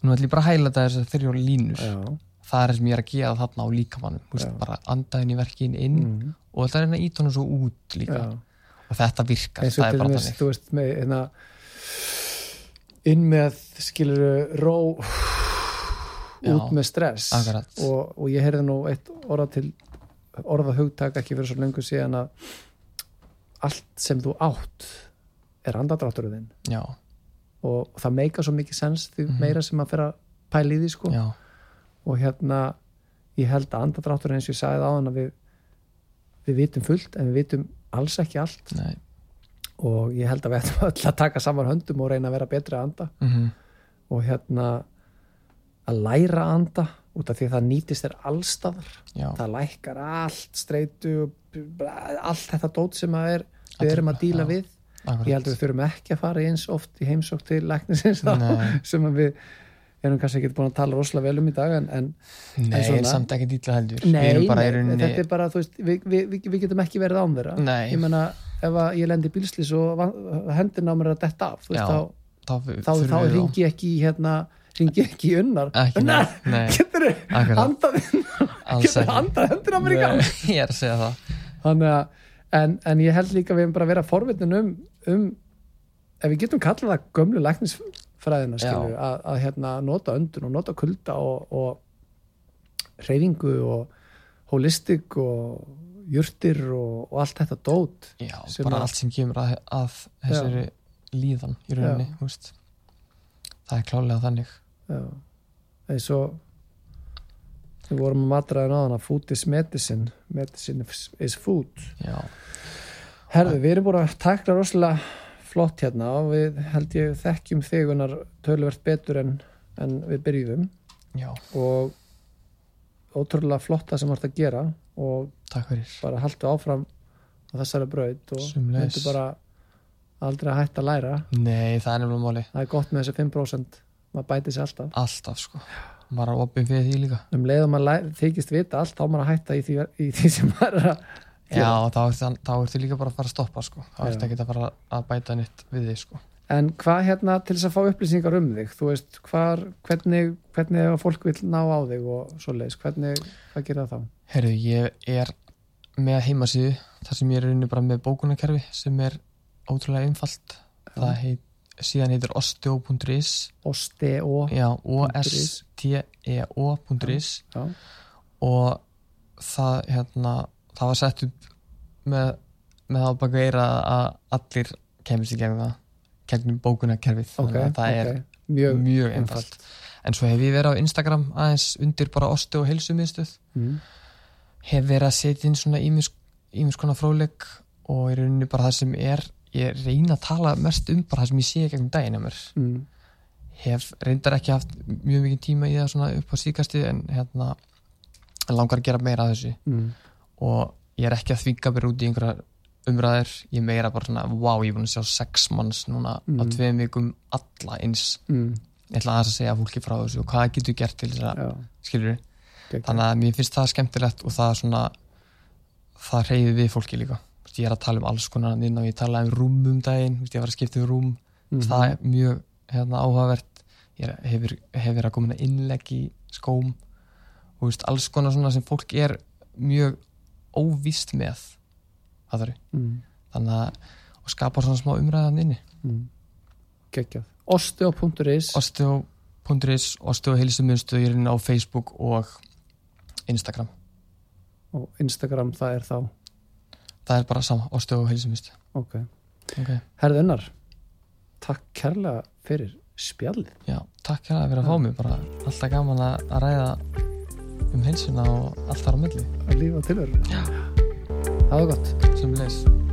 S2: nú ætlum ég bara að hæla þetta þessar þrjóla línur.
S1: Já.
S2: Það er það sem ég er að gera þarna á líkamannum veist, bara andaðin í verkin inn
S1: mm,
S2: og það er hérna ít honum svo út líka. Og þetta virkar, það er bara þannig
S1: þú veist, með hérna inn með skilur ró út með stress. og, og ég heyrði nú eitt orða til orða hugtak ekki fyrir svo lengur síðan að allt sem þú átt er
S2: já,
S1: og, það meika svo mikið sens því
S2: Mhm.
S1: meira sem að fyrir að pæla í því sko. Og hérna ég held að andadrátturinn eins og ég sagði á hann að við við vitum fullt en við vitum alls ekki allt.
S2: Nei
S1: og ég held að við ættum öll að taka saman höndum og reyna að vera betri að anda.
S2: Mm
S1: og hérna að læra að anda út af því að það nýtist þér allstaðar
S2: já,
S1: það lækkar allt streitu allt þetta dót sem að er við erum að díla
S2: já,
S1: við.
S2: Akkurat.
S1: Ég held að við þurfum ekki að fara eins oft í heimsók til læknisins sem við erum kannski ekki búin að tala rosalega vel um í dag en, en
S2: nei,
S1: svona-
S2: en samt ekki dýtla heldur.
S1: Nei, þetta er bara þú veist, við, við, við, við getum ekki verið án þeirra.
S2: Nei,
S1: ég menna ef ég lendi í bílslis og hendina á mér að detta af veist,
S2: Já,
S1: þá,
S2: þá,
S1: þá, ringi ekki hérna ringi ekki unnar.
S2: Ekki,
S1: unnar, getur
S2: akkurat.
S1: andað
S2: alls
S1: getur
S2: ekki.
S1: andað hendina á mér
S2: Nei, ég er að segja það.
S1: Þannig að en, en ég held líka við erum bara að vera forvitin um, um ef við getum kallað það gömlu læknisfræðina skilur,
S2: Já.
S1: að, að hérna, nota öndun og nota kulda og, og reyfingu og holistik og jurtir og, og allt þetta dót
S2: já, bara allt sem kemur að, að þessari líðan í rauninni, það er klálega þannig.
S1: Já. eins og við vorum að matraðin á hana food is medicine. Medicine is- food.
S2: Já,
S1: herðu, við erum búin að takla rosalega flott hérna og við held ég þekkjum þigunar tölvert betur en, en við byrjuðum.
S2: Já,
S1: og ótrúlega flotta sem vart að gera og bara haltu áfram á þessari braut og myndu bara aldrei að hætta að læra.
S2: Nei, það er nefnilega máli
S1: það er gott með þessi 5% maður bæti sér alltaf.
S2: Alltaf sko, maður er opið fyrir því líka.
S1: Um leið og maður þykist vita allt þá maður að hætta í því, í því sem maður er að
S2: já, þá ertu, þá ertu líka bara að fara að stoppa sko, þá ertu ekki að fara að bæta nýtt við þig sko
S1: En hvað hérna til þess að fá upplýsingar um þig? Þú veist, hvar, hvernig hvernig ef fólk vil ná á þig og svoleiðis, hvernig, hvað gera það þá?
S2: Herru, ég er með heimasíðu þar sem ég er unni bara með bókunarkerfi sem er ótrúlega einfalt. Það heit, síðan heitir osteo.is
S1: osteo
S2: já, o-s-t-e-o.is og það hérna það var sett upp með, með það baka eira að allir kemist í gegnum það gegnum bókunarkerfið
S1: ok,
S2: þannig að það
S1: ok.
S2: er
S1: mjög,
S2: mjög einfalt. en svo hef ég verið á Instagram aðeins undir bara ostu og heilsumiðstöð.
S1: Mm,
S2: hef verið að setja inn svona ímis, konar fróðleik og í rauninni bara það sem er ég reyna að tala mest um bara það sem ég sé gegnum daginn að mér.
S1: Mm,
S2: hef reyndar ekki haft mjög mikið tíma í það svona upp á síkasti en hérna langar að gera meira að þessu.
S1: Mm,
S2: og ég er ekki að þvinga mér út í einhverja umræður, ég meira bara svona wow, ég er búin að sjá sex manns núna á
S1: Mm.
S2: tveim vikum alla eins.
S1: Mm,
S2: ég ætla aðeins að segja fólki frá þessu og hvað getur gert til þess að, skilur
S1: geggjað.
S2: þannig að mér finnst það skemmtilegt og það er svona það reyði við fólki líka. Ég er að tala um alls konar inn og ég tala um rúm um daginn, ég var að skipta um rúm.
S1: Mhm.
S2: það er mjög hérna, áhugavert. Ég hefur, hefur að koma inn innlegg í skóm. Og alls konar svona sem fólk er mjög óvíst með þarf
S1: mm,
S2: þannig að og skapa svona smá umræðan inni.
S1: Mm, geggjað. Osteo.is
S2: osteo.is, osteohilsumunstu ég er inn á Facebook og Instagram.
S1: Og Instagram það er þá?
S2: Það er bara sama, osteohilsumunstu
S1: ok,
S2: okay.
S1: herðunnar takk kærlega fyrir spjallið.
S2: Já, takk hérna fyrir að fá mig. Bara alltaf gaman að, ræða um heilsuna og allt þar á milli.
S1: Að lífa tilveru
S2: Já.
S1: Ha det godt.
S2: Som les.